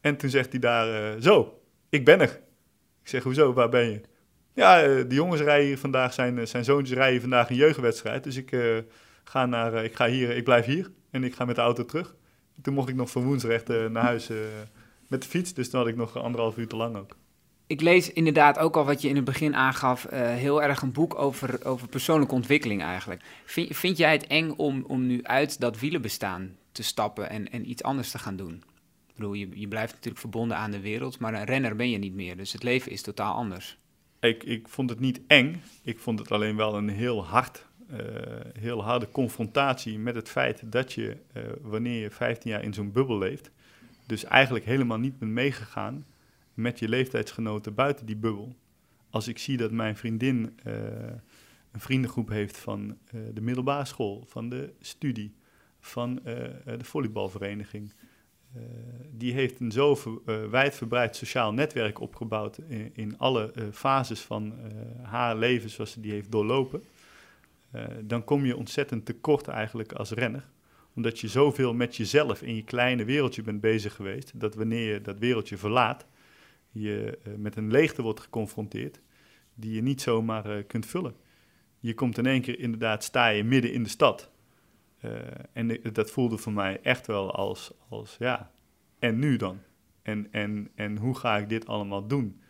En toen zegt hij daar, eh, zo, ik ben er. Ik zeg, hoezo, waar ben je? Ja, eh, de jongens rijden hier vandaag, zijn, zijn zoontjes rijden vandaag een jeugdwedstrijd. Dus ik, ga naar, ik, ga hier, ik blijf hier en ik ga met de auto terug. Toen mocht ik nog van Woensdrecht naar huis met de fiets. Dus toen had ik nog anderhalf uur te lang ook. Ik lees inderdaad ook al wat je in het begin aangaf, eh, heel erg een boek over, over persoonlijke ontwikkeling eigenlijk. Vind, jij het eng om, om nu uit dat wielenbestaan te stappen en, en iets anders te gaan doen? Ik bedoel, je, je blijft natuurlijk verbonden aan de wereld, maar een renner ben je niet meer. Dus het leven is totaal anders. Ik, ik vond het niet eng. Ik vond het alleen wel een heel hard, eh, heel harde confrontatie met het feit dat je, eh, wanneer je 15 jaar in zo'n bubbel leeft, dus eigenlijk helemaal niet bent meegegaan met je leeftijdsgenoten buiten die bubbel. Als ik zie dat mijn vriendin eh, een vriendengroep heeft van eh, de middelbare school, van de studie, van eh, de volleybalvereniging. Die heeft een zo ver- wijdverbreid sociaal netwerk opgebouwd in, in alle fases van haar leven zoals ze die heeft doorlopen. dan kom je ontzettend tekort eigenlijk als renner. Omdat je zoveel met jezelf in je kleine wereldje bent bezig geweest, dat wanneer je dat wereldje verlaat, je met een leegte wordt geconfronteerd die je niet zomaar kunt vullen. Je komt in één keer inderdaad, sta je midden in de stad. en dat voelde voor mij echt wel als, als ja, en nu dan? En, en, en hoe ga ik dit allemaal doen?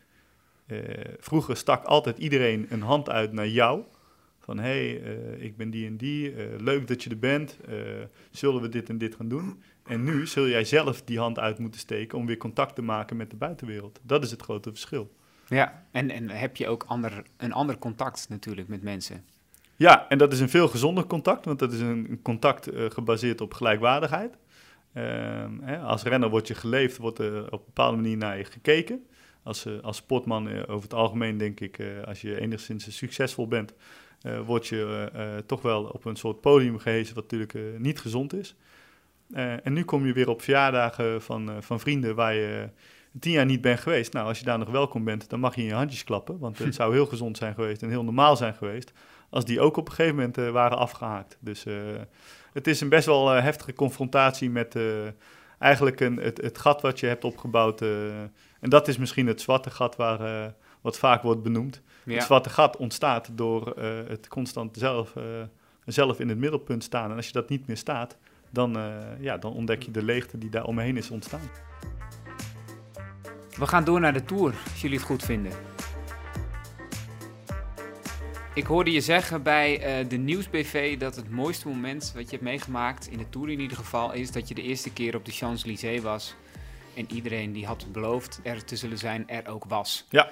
Vroeger stak altijd iedereen een hand uit naar jou. Van hé, hey, ik ben die en die, leuk dat je er bent, zullen we dit en dit gaan doen? En nu zul jij zelf die hand uit moeten steken om weer contact te maken met de buitenwereld. Dat is het grote verschil. Ja, en, en heb je ook ander, een ander contact natuurlijk met mensen? Ja, en dat is een veel gezonder contact, want dat is een contact gebaseerd op gelijkwaardigheid. Ehm, hè, als renner wordt je geleefd, wordt er op een bepaalde manier naar je gekeken. Als, uh, als sportman uh, over het algemeen denk ik, als je enigszins succesvol bent, word je toch wel op een soort podium gehezen wat natuurlijk niet gezond is. En nu kom je weer op verjaardagen van, van vrienden waar je tien jaar niet bent geweest. Nou, als je daar nog welkom bent, dan mag je in je handjes klappen. Want het zou heel gezond zijn geweest en heel normaal zijn geweest als die ook op een gegeven moment waren afgehaakt. Dus het is een best wel uh, heftige confrontatie met eigenlijk een, het, het, gat wat je hebt opgebouwd. En dat is misschien het zwarte gat waar, wat vaak wordt benoemd. Ja. Het zwarte gat ontstaat door het constant zelf, zelf in het middelpunt staan. En als je dat niet meer staat, dan, ja, dan ontdek je de leegte die daar omheen is ontstaan. We gaan door naar de Tour, als jullie het goed vinden. Ik hoorde je zeggen bij uh, de Nieuwsbv dat het mooiste moment wat je hebt meegemaakt, in de Tour in ieder geval, is dat je de eerste keer op de Champs-Élysées was. En iedereen die had beloofd er te zullen zijn, er ook was. Ja.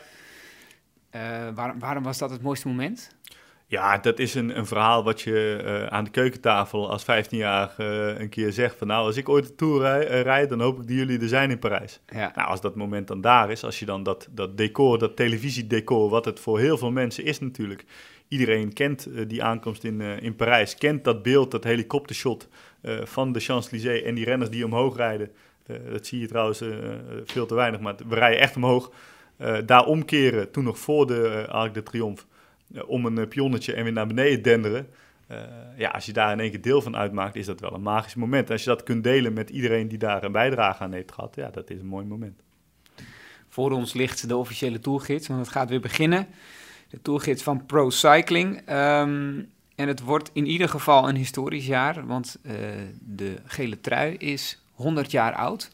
Uh, waarom, waarom was dat het mooiste moment? Ja, dat is een, een verhaal wat je uh, aan de keukentafel als 15-jarige uh, een keer zegt van nou, als ik ooit de Tour rij, rijd, dan hoop ik dat jullie er zijn in Parijs. Ja. Nou, als dat moment dan daar is, als je dan dat, dat decor, dat televisiedecor, wat het voor heel veel mensen is natuurlijk, iedereen kent die aankomst in, in Parijs, kent dat beeld, dat helikoptershot van de Champs-Élysées en die renners die omhoog rijden. dat zie je trouwens veel te weinig, maar we rijden echt omhoog. daar omkeren, toen nog voor de Arc de Triomphe, om een pionnetje en weer naar beneden denderen. ja, als je daar in één keer deel van uitmaakt, is dat wel een magisch moment. En als je dat kunt delen met iedereen die daar een bijdrage aan heeft gehad, ja, dat is een mooi moment. Voor ons ligt de officiële tourgids, want het gaat weer beginnen de toolgids van Pro Cycling. Um, en het wordt in ieder geval een historisch jaar, want de gele trui is 100 jaar oud.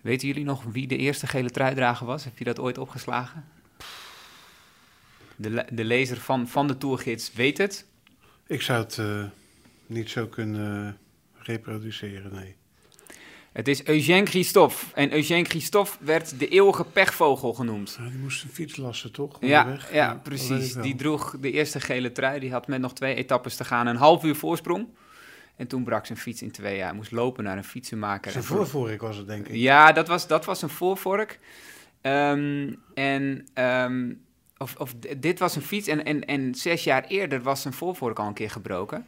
Weten jullie nog wie de eerste gele truidrager was? Heb je dat ooit opgeslagen? De, de lezer van, van de tourgids weet het. Ik zou het uh, niet zo kunnen reproduceren, nee. Het is Eugène Christophe. En Eugène Christophe werd de eeuwige pechvogel genoemd. Die moest een fiets lassen, toch? Ja, ja, precies. Die droeg de eerste gele trui. Die had met nog twee etappes te gaan een half uur voorsprong. En toen brak zijn fiets in twee jaar. Hij moest lopen naar een fietsenmaker. Zijn voorvork was het, denk ik. Ja, dat was, dat was een voorvork. Um, en... Um, of, of dit was een fiets en, en, en zes jaar eerder was zijn voorvork al een keer gebroken.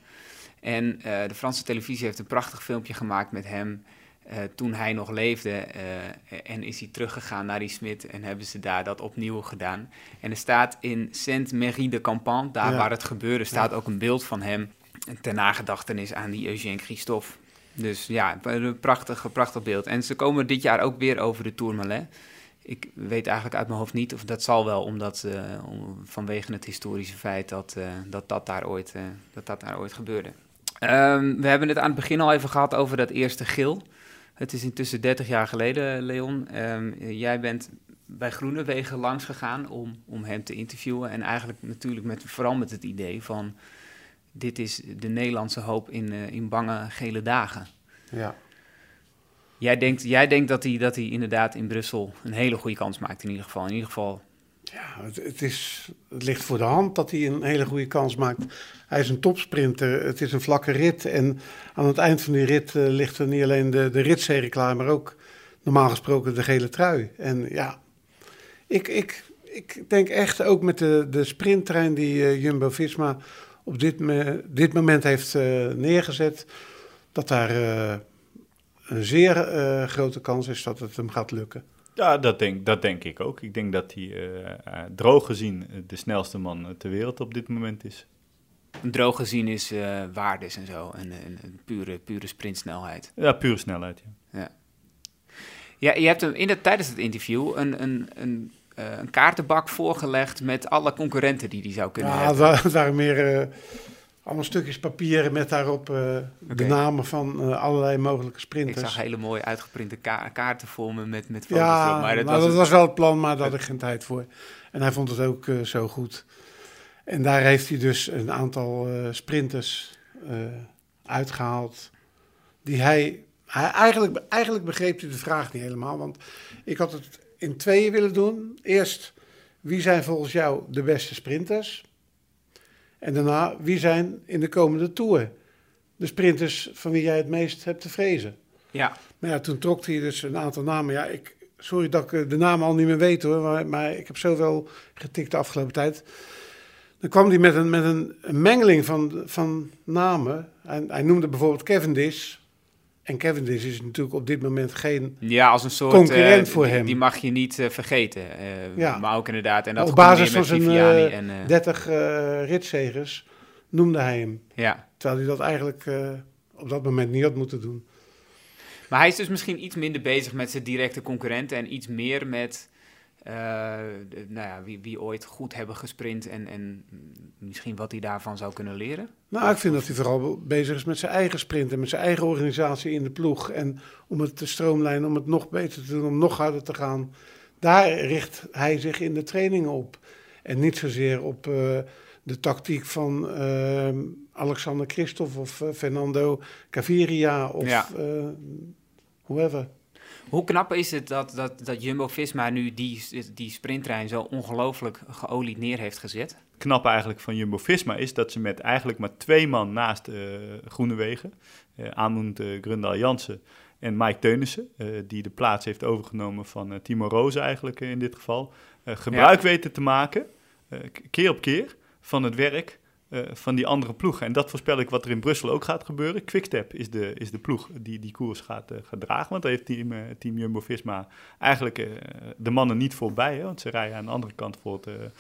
En uh, de Franse televisie heeft een prachtig filmpje gemaakt met hem... Uh, toen hij nog leefde uh, en is hij teruggegaan naar die smid en hebben ze daar dat opnieuw gedaan. En er staat in Saint-Méry-de-Campan, daar ja. waar het gebeurde, staat ja. ook een beeld van hem ter nagedachtenis aan die Eugène Christophe. Dus ja, een prachtig, prachtig beeld. En ze komen dit jaar ook weer over de Tourmalet. Ik weet eigenlijk uit mijn hoofd niet, of dat zal wel, omdat om, vanwege het historische feit dat dat, dat, daar ooit, dat, dat daar ooit gebeurde. Um, we hebben het aan het begin al even gehad over dat eerste gil. Het is intussen 30 jaar geleden, Leon. Um, jij bent bij Groenewegen langs gegaan om, om hem te interviewen. En eigenlijk natuurlijk met, vooral met het idee van... dit is de Nederlandse hoop in, in bange gele dagen. Ja. Jij denkt, jij denkt dat, hij, dat hij inderdaad in Brussel een hele goede kans maakt in ieder geval. In ieder geval ja, het, is, het ligt voor de hand dat hij een hele goede kans maakt. Hij is een topsprinter, het is een vlakke rit. En aan het eind van die rit uh, ligt er niet alleen de, de klaar, maar ook normaal gesproken de gele trui. En ja, ik, ik, ik denk echt ook met de, de sprinttrein die uh, Jumbo-Visma op dit, me, dit moment heeft uh, neergezet, dat daar een zeer grote kans is dat het hem gaat lukken. Ja, dat denk, dat denk ik ook. Ik denk dat hij uh, droog gezien de snelste man ter wereld op dit moment is. Droog gezien is uh, waardes en zo. En, en, pure, pure sprintsnelheid. Ja, pure snelheid. Ja. ja. ja je hebt hem in de, tijdens het interview een, een, een, een kaartenbak voorgelegd met alle concurrenten die die zou kunnen ja, hebben. Ja, het waren meer uh, allemaal stukjes papier met daarop okay. de namen van allerlei mogelijke sprinters. Ik zag hele mooie uitgeprinte ka kaarten voor me met, met foto's ja, Maar dat, nou, was, dat was wel het plan, maar daar had ik geen tijd voor. En hij vond het ook zo goed. En daar heeft hij dus een aantal sprinters uitgehaald. Die hij, hij. eigenlijk, eigenlijk begreep hij de vraag niet helemaal. Want ik had het in tweeën willen doen. Eerst, wie zijn volgens jou de beste sprinters? En daarna, wie zijn in de komende tour de sprinters van wie jij het meest hebt te vrezen? Ja. Maar ja, toen trok hij dus een aantal namen. Ja, ik, sorry dat ik de namen al niet meer weet hoor. Maar, maar ik heb zoveel getikt de afgelopen tijd. Dan kwam hij met een, met een, een mengeling van, van namen. En hij noemde bijvoorbeeld Cavendish. En Cavendish is natuurlijk op dit moment geen ja, als een soort, concurrent uh, voor hem. Die mag je niet uh, vergeten. Uh, ja. Maar ook inderdaad. En dat op basis van zijn en, 30 ritzegers noemde hij hem. Ja. Terwijl hij dat eigenlijk op dat moment niet had moeten doen. Maar hij is dus misschien iets minder bezig met zijn directe concurrenten en iets meer met nou ja, wie, wie ooit goed hebben gesprint en, en misschien wat hij daarvan zou kunnen leren? Nou, ik vind dat hij vooral bezig is met zijn eigen sprint en met zijn eigen organisatie in de ploeg. En om het te stroomlijnen, om het nog beter te doen, om nog harder te gaan. Daar richt hij zich in de trainingen op. En niet zozeer op uh, de tactiek van uh, Alexander Christophe of Fernando Gaviria of ja. whoever. Hoe knap is het dat, dat, dat Jumbo-Visma nu die, die sprinttrein zo ongelooflijk geolied neer heeft gezet? Knap eigenlijk van Jumbo-Visma is dat ze met eigenlijk maar twee man naast uh, Groenewegen, uh, Amund uh, Grundal Jansen en Mike Teunissen, die de plaats heeft overgenomen van Timo Roos eigenlijk in dit geval, gebruik ja. weten te maken, keer op keer, van het werk uh, van die andere ploegen. En dat voorspel ik wat er in Brussel ook gaat gebeuren. Quickstep is de, is de ploeg die die koers gaat, uh, dragen. Want daar heeft team, uh, team Jumbo-Visma eigenlijk de mannen niet voorbij. Hè, want ze rijden aan de andere kant voor, het,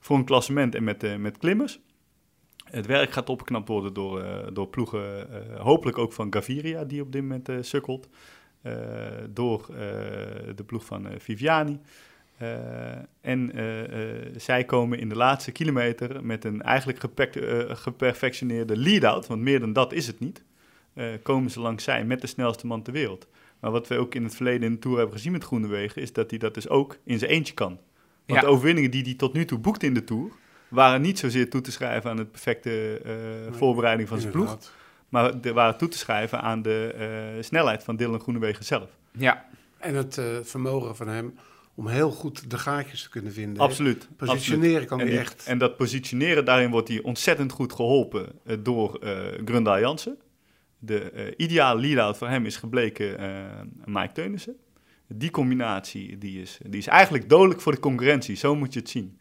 voor een klassement en met, met klimmers. Het werk gaat opgeknapt worden door, door ploegen, hopelijk ook van Gaviria, die op dit moment sukkelt. door de ploeg van Viviani. Uh, en uh, uh, zij komen in de laatste kilometer met een eigenlijk geperfectioneerde lead-out, want meer dan dat is het niet, komen ze langs zij met de snelste man ter wereld. Maar wat we ook in het verleden in de Tour hebben gezien met Groenewegen, is dat hij dat dus ook in zijn eentje kan. Want Ja. de overwinningen die hij tot nu toe boekte in de Tour, waren niet zozeer toe te schrijven aan het perfecte voorbereiding van zijn ploeg, maar de, waren toe te schrijven aan de eh, snelheid van Dylan Groenewegen zelf. Ja, En het eh, vermogen van hem om heel goed de gaatjes te kunnen vinden. Absoluut. Positioneren absoluut. kan en die- echt. En dat positioneren, daarin wordt hij ontzettend goed geholpen eh, door eh Grundaal Jansen. De eh, ideale lead-out voor hem is gebleken eh, Mike Teunissen. Die combinatie die is, die is eigenlijk dodelijk voor de concurrentie, zo moet je het zien.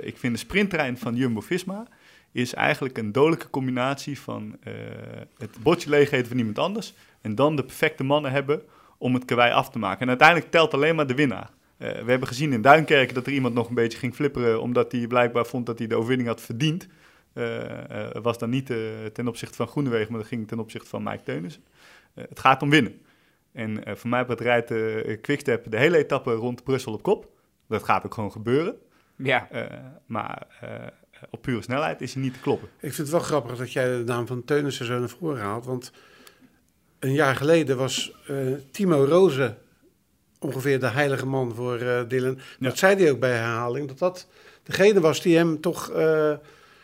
Ik vind de sprinttrein van Jumbo-Visma is eigenlijk een dodelijke combinatie van het bordje leegheden van iemand anders en dan de perfecte mannen hebben om het karwei af te maken. En uiteindelijk telt alleen maar de winnaar. Eh, we hebben gezien in Duinkerken dat er iemand nog een beetje ging flipperen omdat hij blijkbaar vond dat hij de overwinning had verdiend. Eh, eh, was dan niet eh, ten opzichte van Groenewegen, maar dat ging ten opzichte van Mike Teunissen. Eh, het gaat om winnen. En eh, voor mij betreft rijdt eh, Quickstep de hele etappe rond Brussel op kop. Dat gaat ook gewoon gebeuren. ja. Eh, maar eh, op pure snelheid is hij niet te kloppen. Ik vind het wel grappig dat jij de naam van Teunissen zo naar voren haalt. Want een jaar geleden was eh, Timo Roze ongeveer de heilige man voor eh Dylan. Ja. Dat zei hij ook bij herhaling. Dat dat degene was die hem toch eh,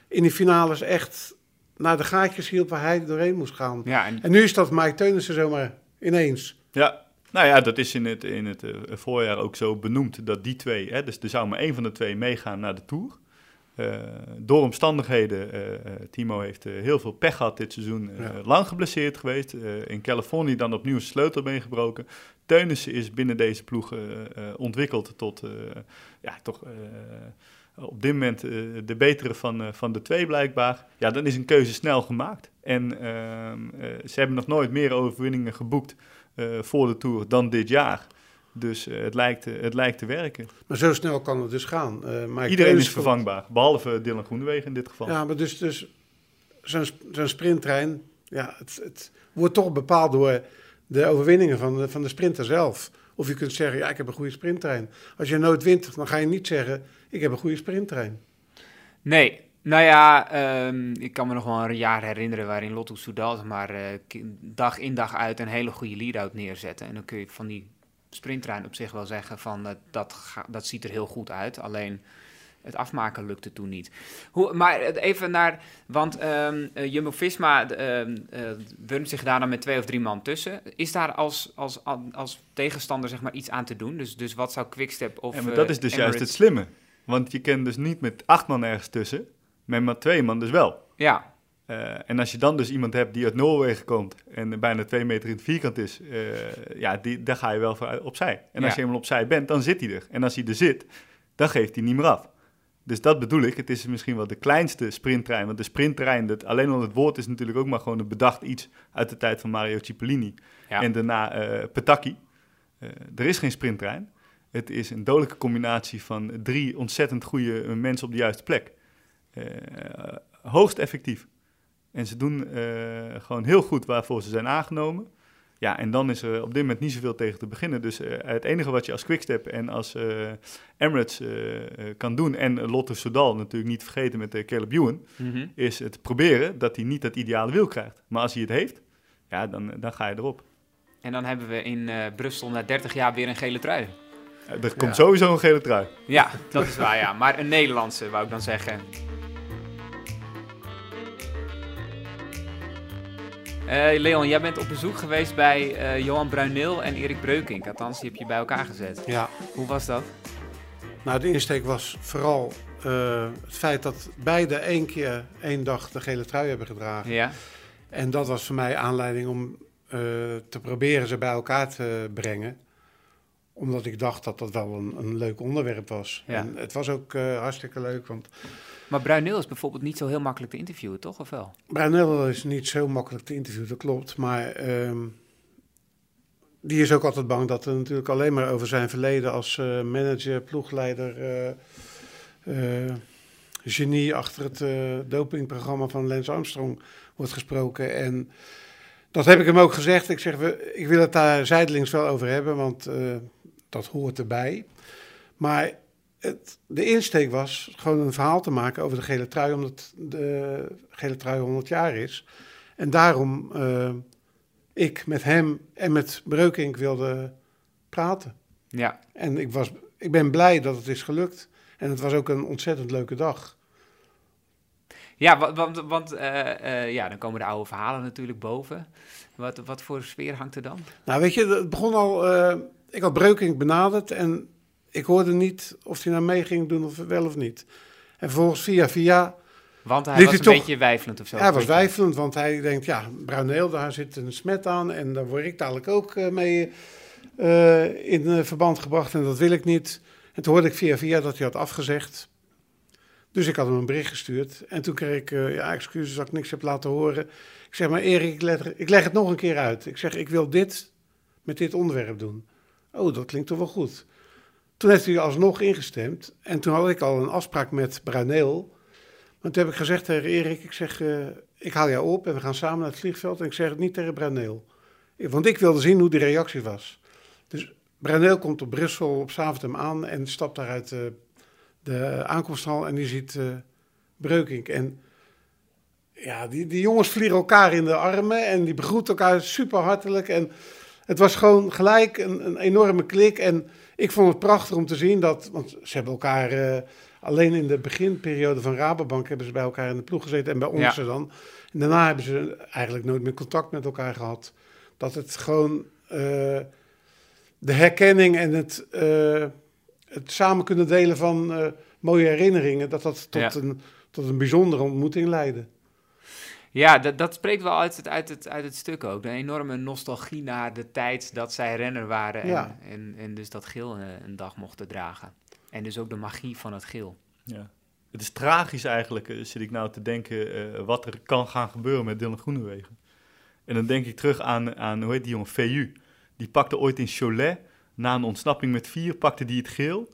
in die finales echt naar de gaatjes hielp waar hij doorheen moest gaan. ja en, En nu is dat Mike Teunissen zomaar ineens. Ja, nou ja, dat is in het, in het eh, voorjaar ook zo benoemd dat die twee, hè, dus er zou maar één van de twee meegaan naar de Tour. Door omstandigheden, Timo heeft heel veel pech gehad dit seizoen, Ja. lang geblesseerd geweest. in Californië dan opnieuw zijn sleutelbeen gebroken. Teunissen is binnen deze ploeg eh, eh, ontwikkeld tot, eh, ja, toch op dit moment de betere van, van de twee blijkbaar. Ja, dan is een keuze snel gemaakt. En ehm, eh, ze hebben nog nooit meer overwinningen geboekt voor de Tour dan dit jaar. Dus het, lijkt, het lijkt te werken. Maar zo snel kan het dus gaan. Mike Iedereen is vervangbaar, behalve Dylan Groenewegen in dit geval. Ja, maar dus, dus zo'n zo'n sprinttrein, ja, het, het wordt toch bepaald door de overwinningen van de, van de sprinter zelf. Of je kunt zeggen, ja, ik heb een goede sprinttrein. Als je nooit wint, dan ga je niet zeggen, ik heb een goede sprinttrein. Nee, nou ja, ehm, ik kan me nog wel een jaar herinneren waarin Lotto Soudal maar eh, dag in dag uit een hele goede lead-out neerzetten. En dan kun je van die sprinttrein op zich wel zeggen van eh, dat, dat ziet er heel goed uit. Alleen het afmaken lukte toen niet. Hoe, maar even naar, want ehm eh, Jumbo-Visma ehm, eh, zich daar dan met twee of drie man tussen. Is daar als, als, als tegenstander zeg maar iets aan te doen? Dus, dus wat zou Quickstep of en maar eh, dat is dus juist het slimme. Want je kent dus niet met acht man ergens tussen, met maar twee man dus wel. Ja, Eh, en als je dan dus iemand hebt die uit Noorwegen komt en bijna twee meter in het vierkant is, eh, ja, die, daar ga je wel voor opzij. En als Ja. je eenmaal opzij bent, dan zit hij er. En als hij er zit, dan geeft hij niet meer af. Dus dat bedoel ik. Het is misschien wel de kleinste sprinttrein. Want de sprinttrein, dat, alleen al het woord is natuurlijk ook maar gewoon een bedacht iets uit de tijd van Mario Cipollini. ja. En daarna eh Petacchi. Eh, er is geen sprinttrein. Het is een dodelijke combinatie van drie ontzettend goede eh, mensen op de juiste plek. Hoogst effectief. En ze doen gewoon heel goed waarvoor ze zijn aangenomen. Ja, en dan is er op dit moment niet zoveel tegen te beginnen. Dus eh, het enige wat je als Quickstep en als eh, Emirates eh, kan doen... en Lotte Soudal natuurlijk niet vergeten met uh, Caleb Ewan... Mhm. is het proberen dat hij niet dat ideale wiel krijgt. Maar als hij het heeft, ja, dan, dan ga je erop. En dan hebben we in eh, Brussel na 30 jaar weer een gele trui. Er komt Ja. sowieso een gele trui. Ja, dat is waar, ja. Maar een Nederlandse, wou ik dan zeggen. Eh, Leon, jij bent op bezoek geweest bij eh, Johan Bruineel en Erik Breukink. Althans, die heb je bij elkaar gezet. Ja, Hoe was dat? nou de insteek was vooral eh, het feit dat beide één keer één dag de gele trui hebben gedragen. Ja, En dat was voor mij aanleiding om te proberen ze bij elkaar te brengen. Omdat ik dacht dat dat wel een, een leuk onderwerp was. Ja. En het was ook hartstikke leuk, want maar Bruineel is bijvoorbeeld niet zo heel makkelijk te interviewen, toch? Of wel? Brunel is niet zo makkelijk te interviewen, dat klopt. Maar ehm, die is ook altijd bang dat er natuurlijk alleen maar over zijn verleden als eh, manager, ploegleider, eh, eh, genie achter het dopingprogramma van Lance Armstrong wordt gesproken. En dat heb ik hem ook gezegd. Ik zeg, ik wil het daar zijdelings wel over hebben, want dat hoort erbij. Maar het, de insteek was gewoon een verhaal te maken over de gele trui, omdat de gele trui 100 jaar is. En daarom eh, ik met hem en met Breukink wilde praten. Ja, En ik, was, ik ben blij dat het is gelukt. En het was ook een ontzettend leuke dag. ja wa- want, want eh, eh, ja, dan komen de oude verhalen natuurlijk boven. Wat, wat voor sfeer hangt er dan? Nou, weet je, het begon al. ik had Breukink benaderd en ik hoorde niet of hij nou mee ging doen of wel of niet. En vervolgens via via. Want hij was hij een toch- beetje wijfelend of zo. hij was wijfelend, want hij denkt, ja, Bruineel, daar zit een smet aan en daar word ik dadelijk ook eh, mee eh, in eh, verband gebracht en dat wil ik niet. En toen hoorde ik via via dat hij had afgezegd. Dus ik had hem een bericht gestuurd. En toen kreeg ik, eh, ja, excuses dat ik niks heb laten horen. Ik zeg, maar Erik, ik leg, ik leg het nog een keer uit. Ik zeg, ik wil dit met dit onderwerp doen. Oh, dat klinkt toch wel goed. Toen heeft hij alsnog ingestemd. En toen had ik al een afspraak met Bruineel. Want toen heb ik gezegd tegen Erik, ik zeg, eh, ik haal jou op en we gaan samen naar het vliegveld. En ik zeg het niet tegen Bruineel. Want ik wilde zien hoe die reactie was. Dus Bruineel komt op Brussel op Zaventem aan en stapt daar uit de, de aankomsthal en die ziet eh Breukink. En ja, die, die jongens vliegen elkaar in de armen en die begroeten elkaar super hartelijk. En was gewoon gelijk een, een enorme klik. En ik vond het prachtig om te zien dat, want ze hebben elkaar eh, alleen in de beginperiode van Rabobank hebben ze bij elkaar in de ploeg gezeten en bij ons Ja. dan. En daarna hebben ze eigenlijk nooit meer contact met elkaar gehad. Dat het gewoon eh, de herkenning en het, eh, het samen kunnen delen van mooie herinneringen, dat dat tot, Ja. een, tot een bijzondere ontmoeting leidde. Ja, dat, dat spreekt wel uit het, uit, het, uit het stuk ook. Een enorme nostalgie naar de tijd dat zij renner waren. En, Ja. en, en dus dat geel een, een dag mochten dragen. En dus ook de magie van het geel. Ja. Het is tragisch eigenlijk, eh, zit ik nou te denken, eh, wat er kan gaan gebeuren met Dylan Groenewegen. En dan denk ik terug aan, aan hoe heet die jongen, VU. Die pakte ooit in Cholet, na een ontsnapping met vier, pakte die het geel.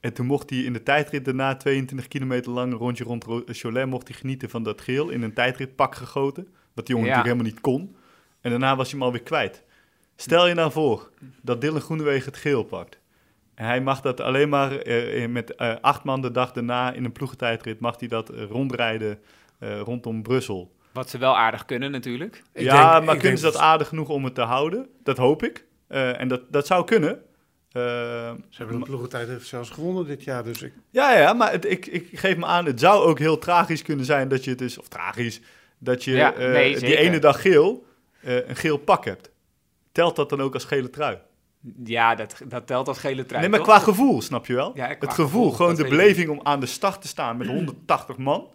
En toen mocht hij in de tijdrit daarna 22 kilometer lang een rondje rond Cholet mocht hij genieten van dat geel in een tijdritpak gegoten. Wat die jongen Ja. natuurlijk helemaal niet kon. En daarna was hij hem alweer kwijt. Stel je nou voor dat Dylan Groenewegen het geel pakt. En hij mag dat alleen maar eh, eh, met eh, acht man de dag daarna in een ploegentijdrit mag hij dat rondrijden eh, rondom Brussel. Wat ze wel aardig kunnen natuurlijk. Ik ja, denk- maar kunnen denk ze dat aardig genoeg om het te houden? Dat hoop ik. Eh, en dat, dat zou kunnen. Eh, Ze hebben de ploegentijd heeft zelfs gewonnen dit jaar, dus ik, Ja, ja, maar het, ik, ik geef me aan, het zou ook heel tragisch kunnen zijn dat je het dus, of tragisch, dat je Ja, eh, nee, die ene dag geel een geel pak hebt. Telt dat dan ook als gele trui? Ja, dat, dat telt als gele trui. nee, maar toch? qua gevoel, snap je wel? Ja, qua het gevoel, gevoel, gewoon de beleving om aan de start te staan met 180 man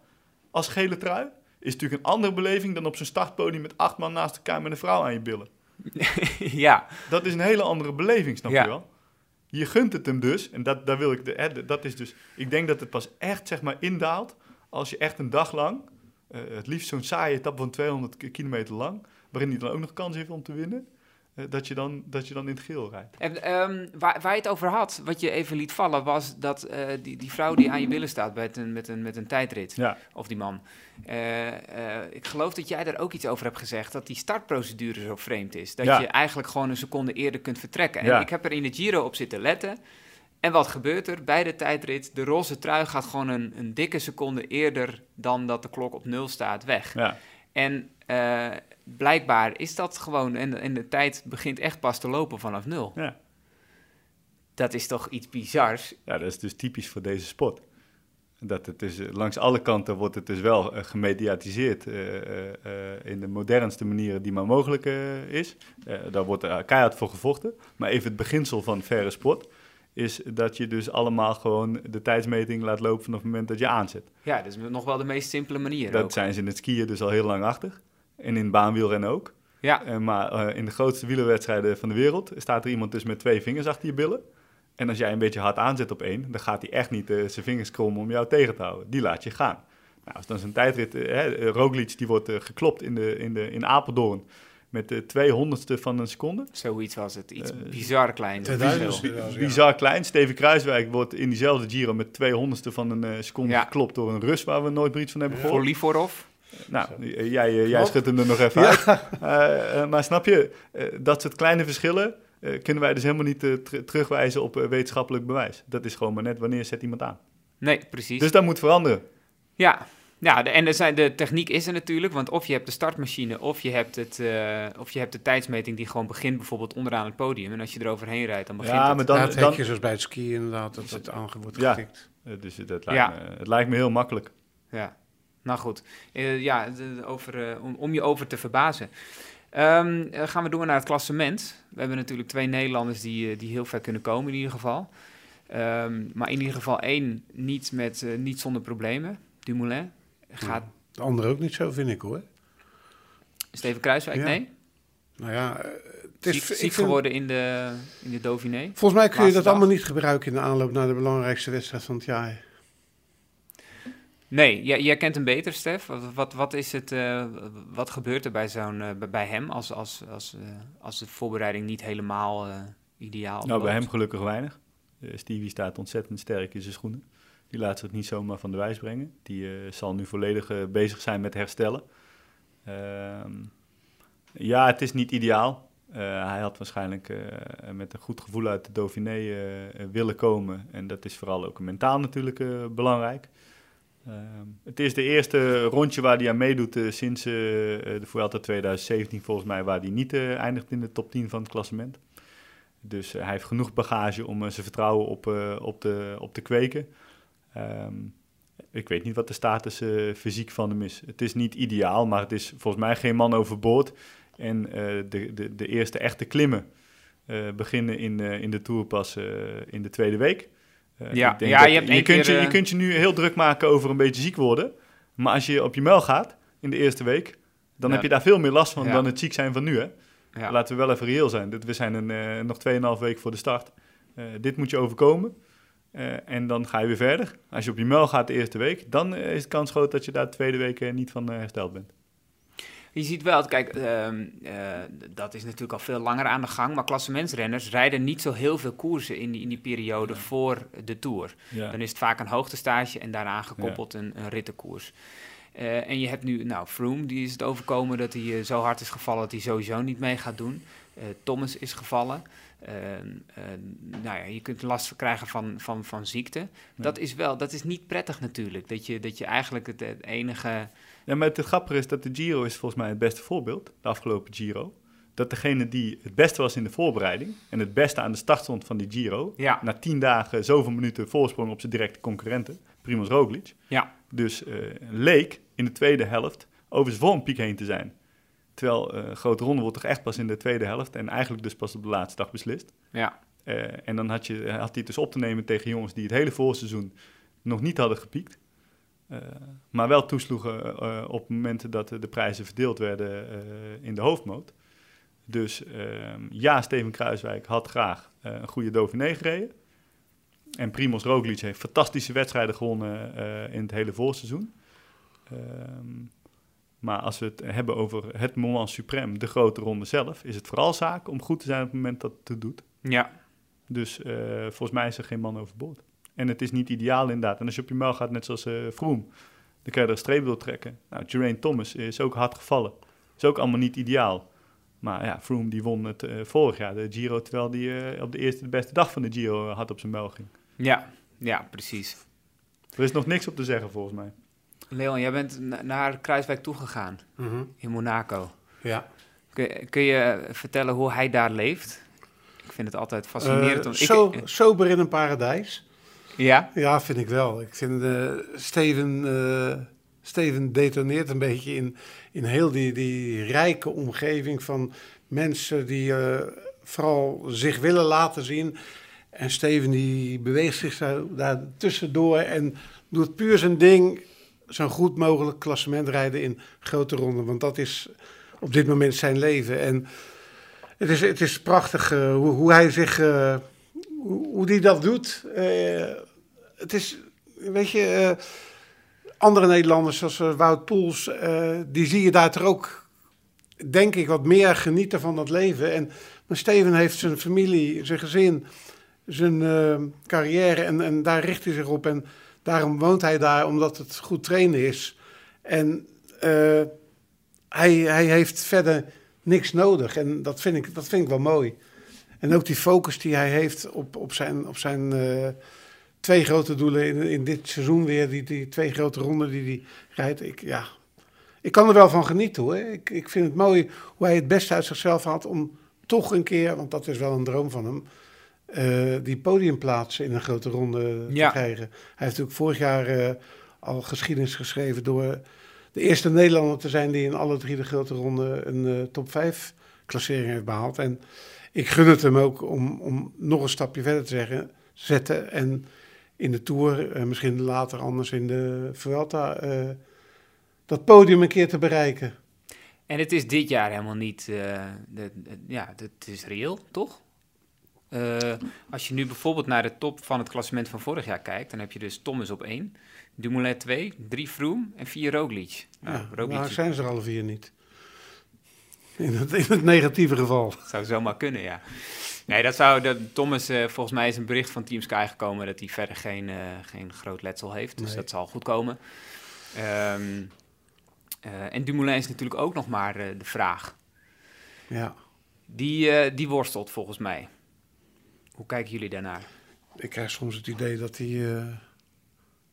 als gele trui, is natuurlijk een andere beleving dan op zo'n startpodium met acht man naast elkaar met een vrouw aan je billen. ja, Dat is een hele andere beleving, snap Ja. je wel? Je gunt het hem dus, en dat, daar wil ik de, dat is dus, ik denk dat het pas echt zeg maar indaalt als je echt een dag lang, eh, het liefst zo'n saaie etappe van 200 ki- kilometer lang, waarin hij dan ook nog kans heeft om te winnen, dat, je dan, dat je dan in het geel rijdt. En, ehm, waar, waar je het over had, wat je even liet vallen, was dat eh, die, die vrouw die aan je billen staat met een, met een, met een tijdrit, Ja, of die man. Eh, eh, ik geloof dat jij daar ook iets over hebt gezegd, dat die startprocedure zo vreemd is. Dat Ja. je eigenlijk gewoon een seconde eerder kunt vertrekken. En Ja. ik heb er in de Giro op zitten letten. En wat gebeurt er bij de tijdrit? De roze trui gaat gewoon een, een dikke seconde eerder dan dat de klok op nul staat weg. ja. En eh, blijkbaar is dat gewoon, en, en de tijd begint echt pas te lopen vanaf nul. Ja. Dat is toch iets bizars? ja, dat is dus typisch voor deze sport. Dat het dus, langs alle kanten wordt het dus wel eh, gemediatiseerd eh, eh, eh, in de modernste manieren die maar mogelijk is. Eh, daar wordt er keihard voor gevochten. Maar even het beginsel van verre sport is dat je dus allemaal gewoon de tijdsmeting laat lopen vanaf het moment dat je aanzet. Ja, dat is nog wel de meest simpele manier Dat ook. zijn ze in het skiën dus al heel lang achter. En in baanwielrennen ook. Ja, Eh, maar eh, in de grootste wielerwedstrijden van de wereld staat er iemand dus met twee vingers achter je billen. En als jij een beetje hard aanzet op één, dan gaat hij echt niet eh, zijn vingers krommen om jou tegen te houden. Die laat je gaan. Nou, als dan zo'n tijdrit, hè, Roglic die wordt geklopt in, de, in, de, in Apeldoorn met de 200ste van een seconde. zoiets was het. Iets bizar klein. 2000 verschil. zelfs, ja. Bizar klein. Steven Kruiswijk wordt in diezelfde Giro met 200ste van een seconde Ja. geklopt door een Rus waar we nooit meer iets van hebben gehoord. Voor Livorov. Nou, eh, jij, eh, jij schudt hem er nog even uit. Eh, maar snap je, dat soort kleine verschillen kunnen wij dus helemaal niet ter- terugwijzen op wetenschappelijk bewijs. Dat is gewoon maar net wanneer zet iemand aan. Nee, precies. Dus dat moet veranderen. Ja, ja de, en er zijn, de techniek is er natuurlijk, want of je hebt de startmachine of je hebt, het, eh, of je hebt de tijdsmeting die gewoon begint bijvoorbeeld onderaan het podium. En als je eroverheen rijdt, dan begint Ja, het. maar Dan, dan... het dan hekje zoals bij het skiën inderdaad, dat het aan wordt Ja. getikt. dus dat lijkt Ja. me, het lijkt me heel makkelijk. Ja, nou goed. Eh, ja, over, eh, om, om je over te verbazen. Ehm, eh, gaan we door naar het klassement. We hebben natuurlijk twee Nederlanders die, die heel ver kunnen komen in ieder geval. Ehm, maar in ieder geval één niet, met, niet zonder problemen. Dumoulin. Gaat De andere ook niet zo, vind ik hoor. Steven Kruiswijk? Ja. Nee? Nou ja, het is ziek ik ziek vind- geworden in de, in de Dauphiné. Volgens mij kun je dat dag. allemaal niet gebruiken in de aanloop naar de belangrijkste wedstrijd van het jaar. Nee, jij, jij kent hem beter, Stef. Wat, wat, wat, is het, eh, wat gebeurt er bij, zo'n, eh, bij- hem als, als, als, eh, als de voorbereiding niet helemaal ideaal Nou, bij hem gelukkig weinig. Stevie staat ontzettend sterk in zijn schoenen. Die laat zich niet zomaar van de wijs brengen. Die zal nu volledig bezig zijn met herstellen. Ehm, ja, het is niet ideaal. Hij had waarschijnlijk met een goed gevoel uit de Dauphiné willen komen. En dat is vooral ook mentaal natuurlijk belangrijk. Ehm, het is de eerste rondje waar hij aan meedoet eh, sinds eh, de Vuelta 2017 volgens mij, waar hij niet eindigt in de top 10 van het klassement. Dus hij heeft genoeg bagage om zijn vertrouwen op, op, te, op te kweken. Ehm, ik weet niet wat de status fysiek van hem is. Het is niet ideaal, maar het is volgens mij geen man overboord. En de, de, de eerste echte klimmen beginnen in, in de Tour pas in de tweede week. Eh, Ja. Ja, je hebt je, één kunt keer, je, je eh, kunt je nu heel druk maken over een beetje ziek worden. Maar als je op je muil gaat in de eerste week, dan Ja. heb je daar veel meer last van Ja. dan het ziek zijn van nu. Hè? Ja. Laten we wel even reëel zijn. Dit- We zijn een, eh, nog 2,5 week voor de start. Dit moet je overkomen. En dan ga je weer verder. Als je op je muil gaat de eerste week, dan is de kans groot dat je daar de tweede week niet van hersteld bent. Je ziet wel, kijk, ehm, eh, dat is natuurlijk al veel langer aan de gang, maar klassementsrenners rijden niet zo heel veel koersen in die, in die periode voor de Tour. Ja. Dan is het vaak een hoogtestage en daaraan gekoppeld een, een rittenkoers. Eh, en je hebt nu, nou, Froome, die is het overkomen dat hij eh, zo hard is gevallen dat hij sowieso niet mee gaat doen. Thomas is gevallen. Eh, nou ja, je kunt last krijgen van, van, van ziekte. Dat is wel, dat is niet prettig natuurlijk. Dat je, dat je eigenlijk het, het enige... Ja, maar het, grappige is dat de Giro is volgens mij het beste voorbeeld, de afgelopen Giro. Dat degene die het beste was in de voorbereiding en het beste aan de start stond van die Giro, Ja. na tien dagen zoveel minuten voorsprong op zijn directe concurrenten, Primoz Roglic, Ja, dus eh, leek in de tweede helft over zijn vormpiek heen te zijn. Terwijl een grote ronde wordt toch echt pas in de tweede helft en eigenlijk dus pas op de laatste dag beslist. ja, Eh, en dan had, je, had hij het dus op te nemen tegen jongens die het hele voorseizoen nog niet hadden gepiekt. Eh, maar wel toesloegen eh, op momenten dat de prijzen verdeeld werden eh, in de hoofdmoot. Dus ehm, ja, Steven Kruiswijk had graag een goede Dauphiné gereden. En Primoz Roglic heeft fantastische wedstrijden gewonnen in het hele voorseizoen. Ehm, maar als we het hebben over het moment suprême, de grote ronde zelf, is het vooral zaak om goed te zijn op het moment dat het doet. ja. Dus volgens mij is er geen man overboord. En het is niet ideaal inderdaad. En als je op je muil gaat, net zoals uh, Vroom, dan kan je er een streep door trekken. Nou, Geraint Thomas is ook hard gevallen. Is ook allemaal niet ideaal. Maar ja, Froome die won het uh, vorig jaar, de Giro, terwijl hij uh, op de eerste de beste dag van de Giro had op zijn muil ging. Ja, ja, precies. Er is nog niks op te zeggen volgens mij. Leon, jij bent naar Kruiswijk toegegaan Mm -hmm. in Monaco. Ja. Kun, kun, je vertellen hoe hij daar leeft? Ik vind het altijd fascinerend. Uh, zo, ik, sober in een paradijs. Ja? Ja, vind ik wel. Ik vind uh, Steven, uh, Steven detoneert een beetje in, in heel die, die rijke omgeving van mensen die uh, vooral zich willen laten zien. En Steven die beweegt zich daar tussendoor en doet puur zijn ding. Zo goed mogelijk klassement rijden in grote ronden. Want dat is op dit moment zijn leven. En het is, het is prachtig hoe, hoe, hij zich, hoe, die dat doet. Uh, het is, weet je, andere Nederlanders zoals Wout Poels, die zie je daar toch ook, denk ik, wat meer genieten van dat leven. En maar Steven heeft zijn familie, zijn gezin, zijn carrière en, en daar richt hij zich op. En daarom woont hij daar, omdat het goed trainen is. En hij, hij heeft verder niks nodig. En dat vind ik, dat vind ik wel mooi. En ook die focus die hij heeft op, op zijn, op zijn uh, twee grote doelen in, in dit seizoen weer. Die, die twee grote ronden die hij rijdt. Ik, ja, ik kan er wel van genieten hoor. Ik, ik vind het mooi hoe hij het beste uit zichzelf had om toch een keer, want dat is wel een droom van hem, uh, die podiumplaatsen in een grote ronde Ja. te krijgen. Hij heeft natuurlijk vorig jaar uh, al geschiedenis geschreven door de eerste Nederlander te zijn die in alle drie de grote ronden een uh, top 5 klassering heeft behaald. En ik gun het hem ook om, om nog een stapje verder te zeggen, zetten en in de Tour, uh, misschien later anders in de Vuelta, uh, dat podium een keer te bereiken. En het is dit jaar helemaal niet, uh, de, de, ja, het is reëel, toch? Uh, als je nu bijvoorbeeld naar de top van het klassement van vorig jaar kijkt, dan heb je dus Thomas op 1, Dumoulin 2, 3 Froome en 4 Roglic. Nou, ja, Roglic zijn ze er alle vier niet. In het, in het negatieve geval. Dat zou zomaar kunnen, ja. Nee, dat zou, dat, Thomas, uh, volgens mij is een bericht van Team Sky gekomen dat hij verder geen, uh, geen groot letsel heeft. Dus nee. dat zal goed komen. Um, uh, en Dumoulin is natuurlijk ook nog maar de vraag. Ja. Die, die worstelt volgens mij. Hoe kijken jullie daarnaar? Ik krijg soms het idee dat hij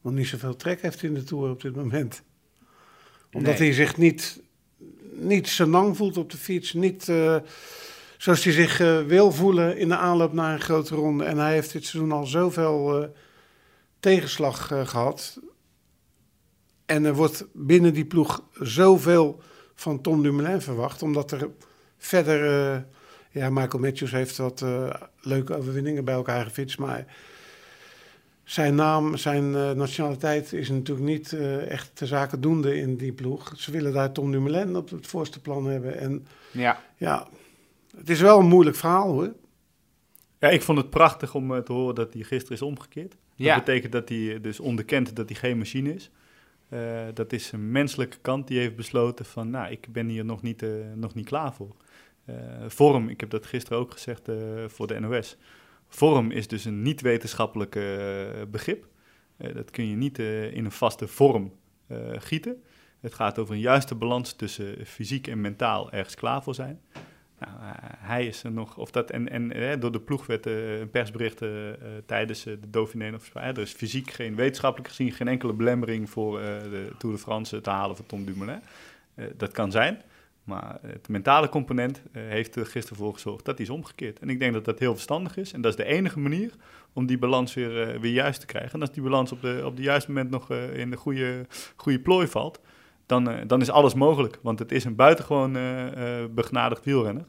nog niet zoveel trek heeft in de Tour op dit moment. Omdat nee. hij zich niet, niet senang voelt op de fiets. Niet uh, zoals hij zich uh, wil voelen in de aanloop naar een grote ronde. En hij heeft dit seizoen al zoveel tegenslag gehad. En er wordt binnen die ploeg zoveel van Tom Dumoulin verwacht. Omdat er verder ja, Michael Matthews heeft wat leuke overwinningen bij elkaar gefietst. Maar zijn naam, zijn uh, nationaliteit is natuurlijk niet uh, echt de zaken doende in die ploeg. Ze willen daar Tom Dumoulin op het voorste plan hebben. En ja, ja het is wel een moeilijk verhaal hoor. Ja, ik vond het prachtig om te horen dat hij gisteren is omgekeerd. Ja. Dat betekent dat hij dus onderkent dat hij geen machine is. dat is een menselijke kant die heeft besloten van, nou, ik ben hier nog niet, nog niet klaar voor. vorm, ik heb dat gisteren ook gezegd voor de NOS. Vorm is dus een niet-wetenschappelijk begrip. dat kun je niet in een vaste vorm gieten. Het gaat over een juiste balans tussen fysiek en mentaal ergens klaar voor zijn. Nou, eh, hij is er nog, of dat, en, en eh, door de ploeg werd een persbericht tijdens de Dauphiné verspreid. Er is fysiek geen, wetenschappelijk gezien, geen enkele belemmering voor de Tour de France te halen van Tom Dumoulin. dat kan zijn, maar het mentale component heeft er gisteren voor gezorgd dat hij is omgekeerd. En ik denk dat dat heel verstandig is. En dat is de enige manier om die balans weer, weer juist te krijgen. En als die balans op de, op de juiste moment nog in de goede, goede plooi valt, dan, dan is alles mogelijk. Want het is een buitengewoon begnadigd wielrenner.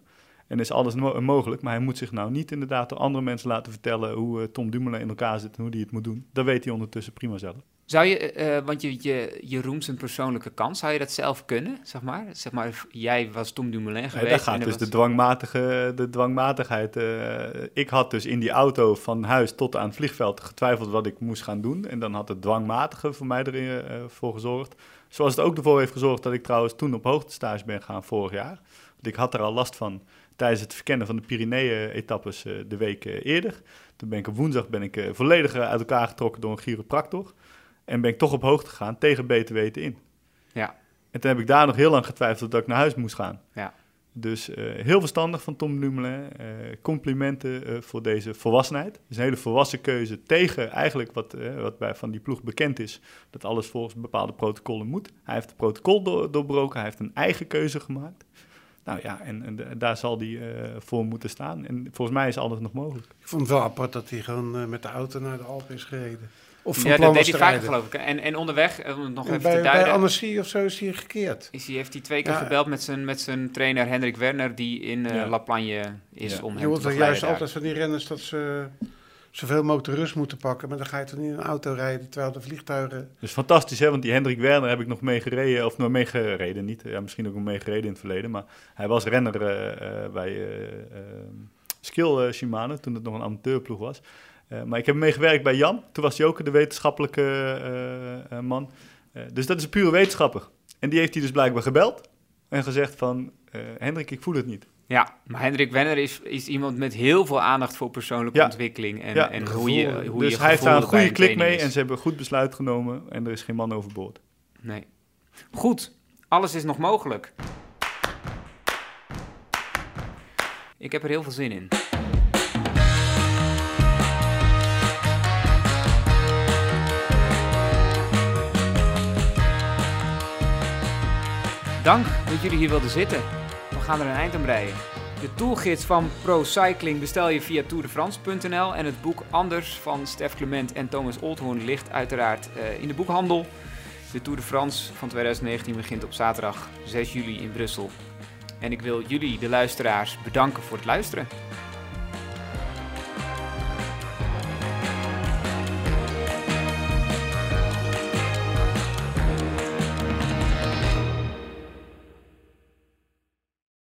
En is alles mogelijk. Maar hij moet zich nou niet inderdaad door andere mensen laten vertellen hoe Tom Dumoulin in elkaar zit en hoe hij het moet doen. Dat weet hij ondertussen prima zelf. Zou je, want je, je, je roemt zijn persoonlijke kans, zou je dat zelf kunnen, zeg maar? Zeg maar, jij was Tom Dumoulin geweest. Ja, daar gaat dus de, dwangmatige, de dwangmatigheid. ik had dus in die auto van huis tot aan het vliegveld getwijfeld wat ik moest gaan doen. En dan had het dwangmatige voor mij ervoor voor gezorgd Zoals het ook ervoor heeft gezorgd dat ik trouwens toen op hoogtestage ben gaan vorig jaar. Want ik had er al last van tijdens het verkennen van de Pyreneeën-etappes de week eerder. Toen ben ik op woensdag ben ik, volledig uit elkaar getrokken door een chiropractor. En ben ik toch op hoogte gegaan tegen beter weten in. Ja. En toen heb ik daar nog heel lang getwijfeld dat ik naar huis moest gaan. Ja. Dus uh, heel verstandig van Tom Dumoulin. Uh, complimenten uh, voor deze volwassenheid. Het is een hele volwassen keuze tegen eigenlijk wat, wat bij van die ploeg bekend is. Dat alles volgens bepaalde protocollen moet. Hij heeft het protocol door, doorbroken. Hij heeft een eigen keuze gemaakt. Nou ja, en, en daar zal hij voor moeten staan. En volgens mij is alles nog mogelijk. Ik vond het wel apart dat hij gewoon met de auto naar de Alpen is gereden. Of ja, dat deed hij vaak geloof ik. En, en onderweg, eh, nog even bij, te duiden... Bij Annecy of zo is hij gekeerd. Is hij, heeft hij twee keer gebeld met zijn, met zijn trainer Hendrik Werner... die in uh, La Plagne is om hem te Je juist altijd van die renners dat ze zoveel mogelijk rust moeten pakken. Maar dan ga je toch niet in een auto rijden terwijl de vliegtuigen... Dus fantastisch hè, want die Hendrik Werner heb ik nog mee gereden. Of nog mee gereden, niet. Ja, misschien ook nog mee gereden in het verleden. Maar hij was renner uh, bij Skill Shimano toen het nog een amateurploeg was. Uh, maar ik heb meegewerkt bij Jan. Toen was hij ook de wetenschappelijke uh, uh, man. dus dat is een pure wetenschapper. En die heeft hij dus blijkbaar gebeld en gezegd van... Hendrik, ik voel het niet. Ja, maar Hendrik Wenner is, is iemand met heel veel aandacht voor persoonlijke ja. ontwikkeling. En, ja, en hoe je, hoe dus je hij heeft daar een goede klik mee is. en ze hebben een goed besluit genomen. En er is geen man overboord. Nee. Goed, alles is nog mogelijk. Ik heb er heel veel zin in. Dank dat jullie hier wilden zitten. We gaan er een eind aan breien. De toolgids van Pro Cycling bestel je via tourdefrance.nl en het boek Anders van Stef Clement en Thomas Oldhoorn ligt uiteraard uh, in de boekhandel. De Tour de France van 2019 begint op zaterdag 6 juli in Brussel. En ik wil jullie, de luisteraars, bedanken voor het luisteren.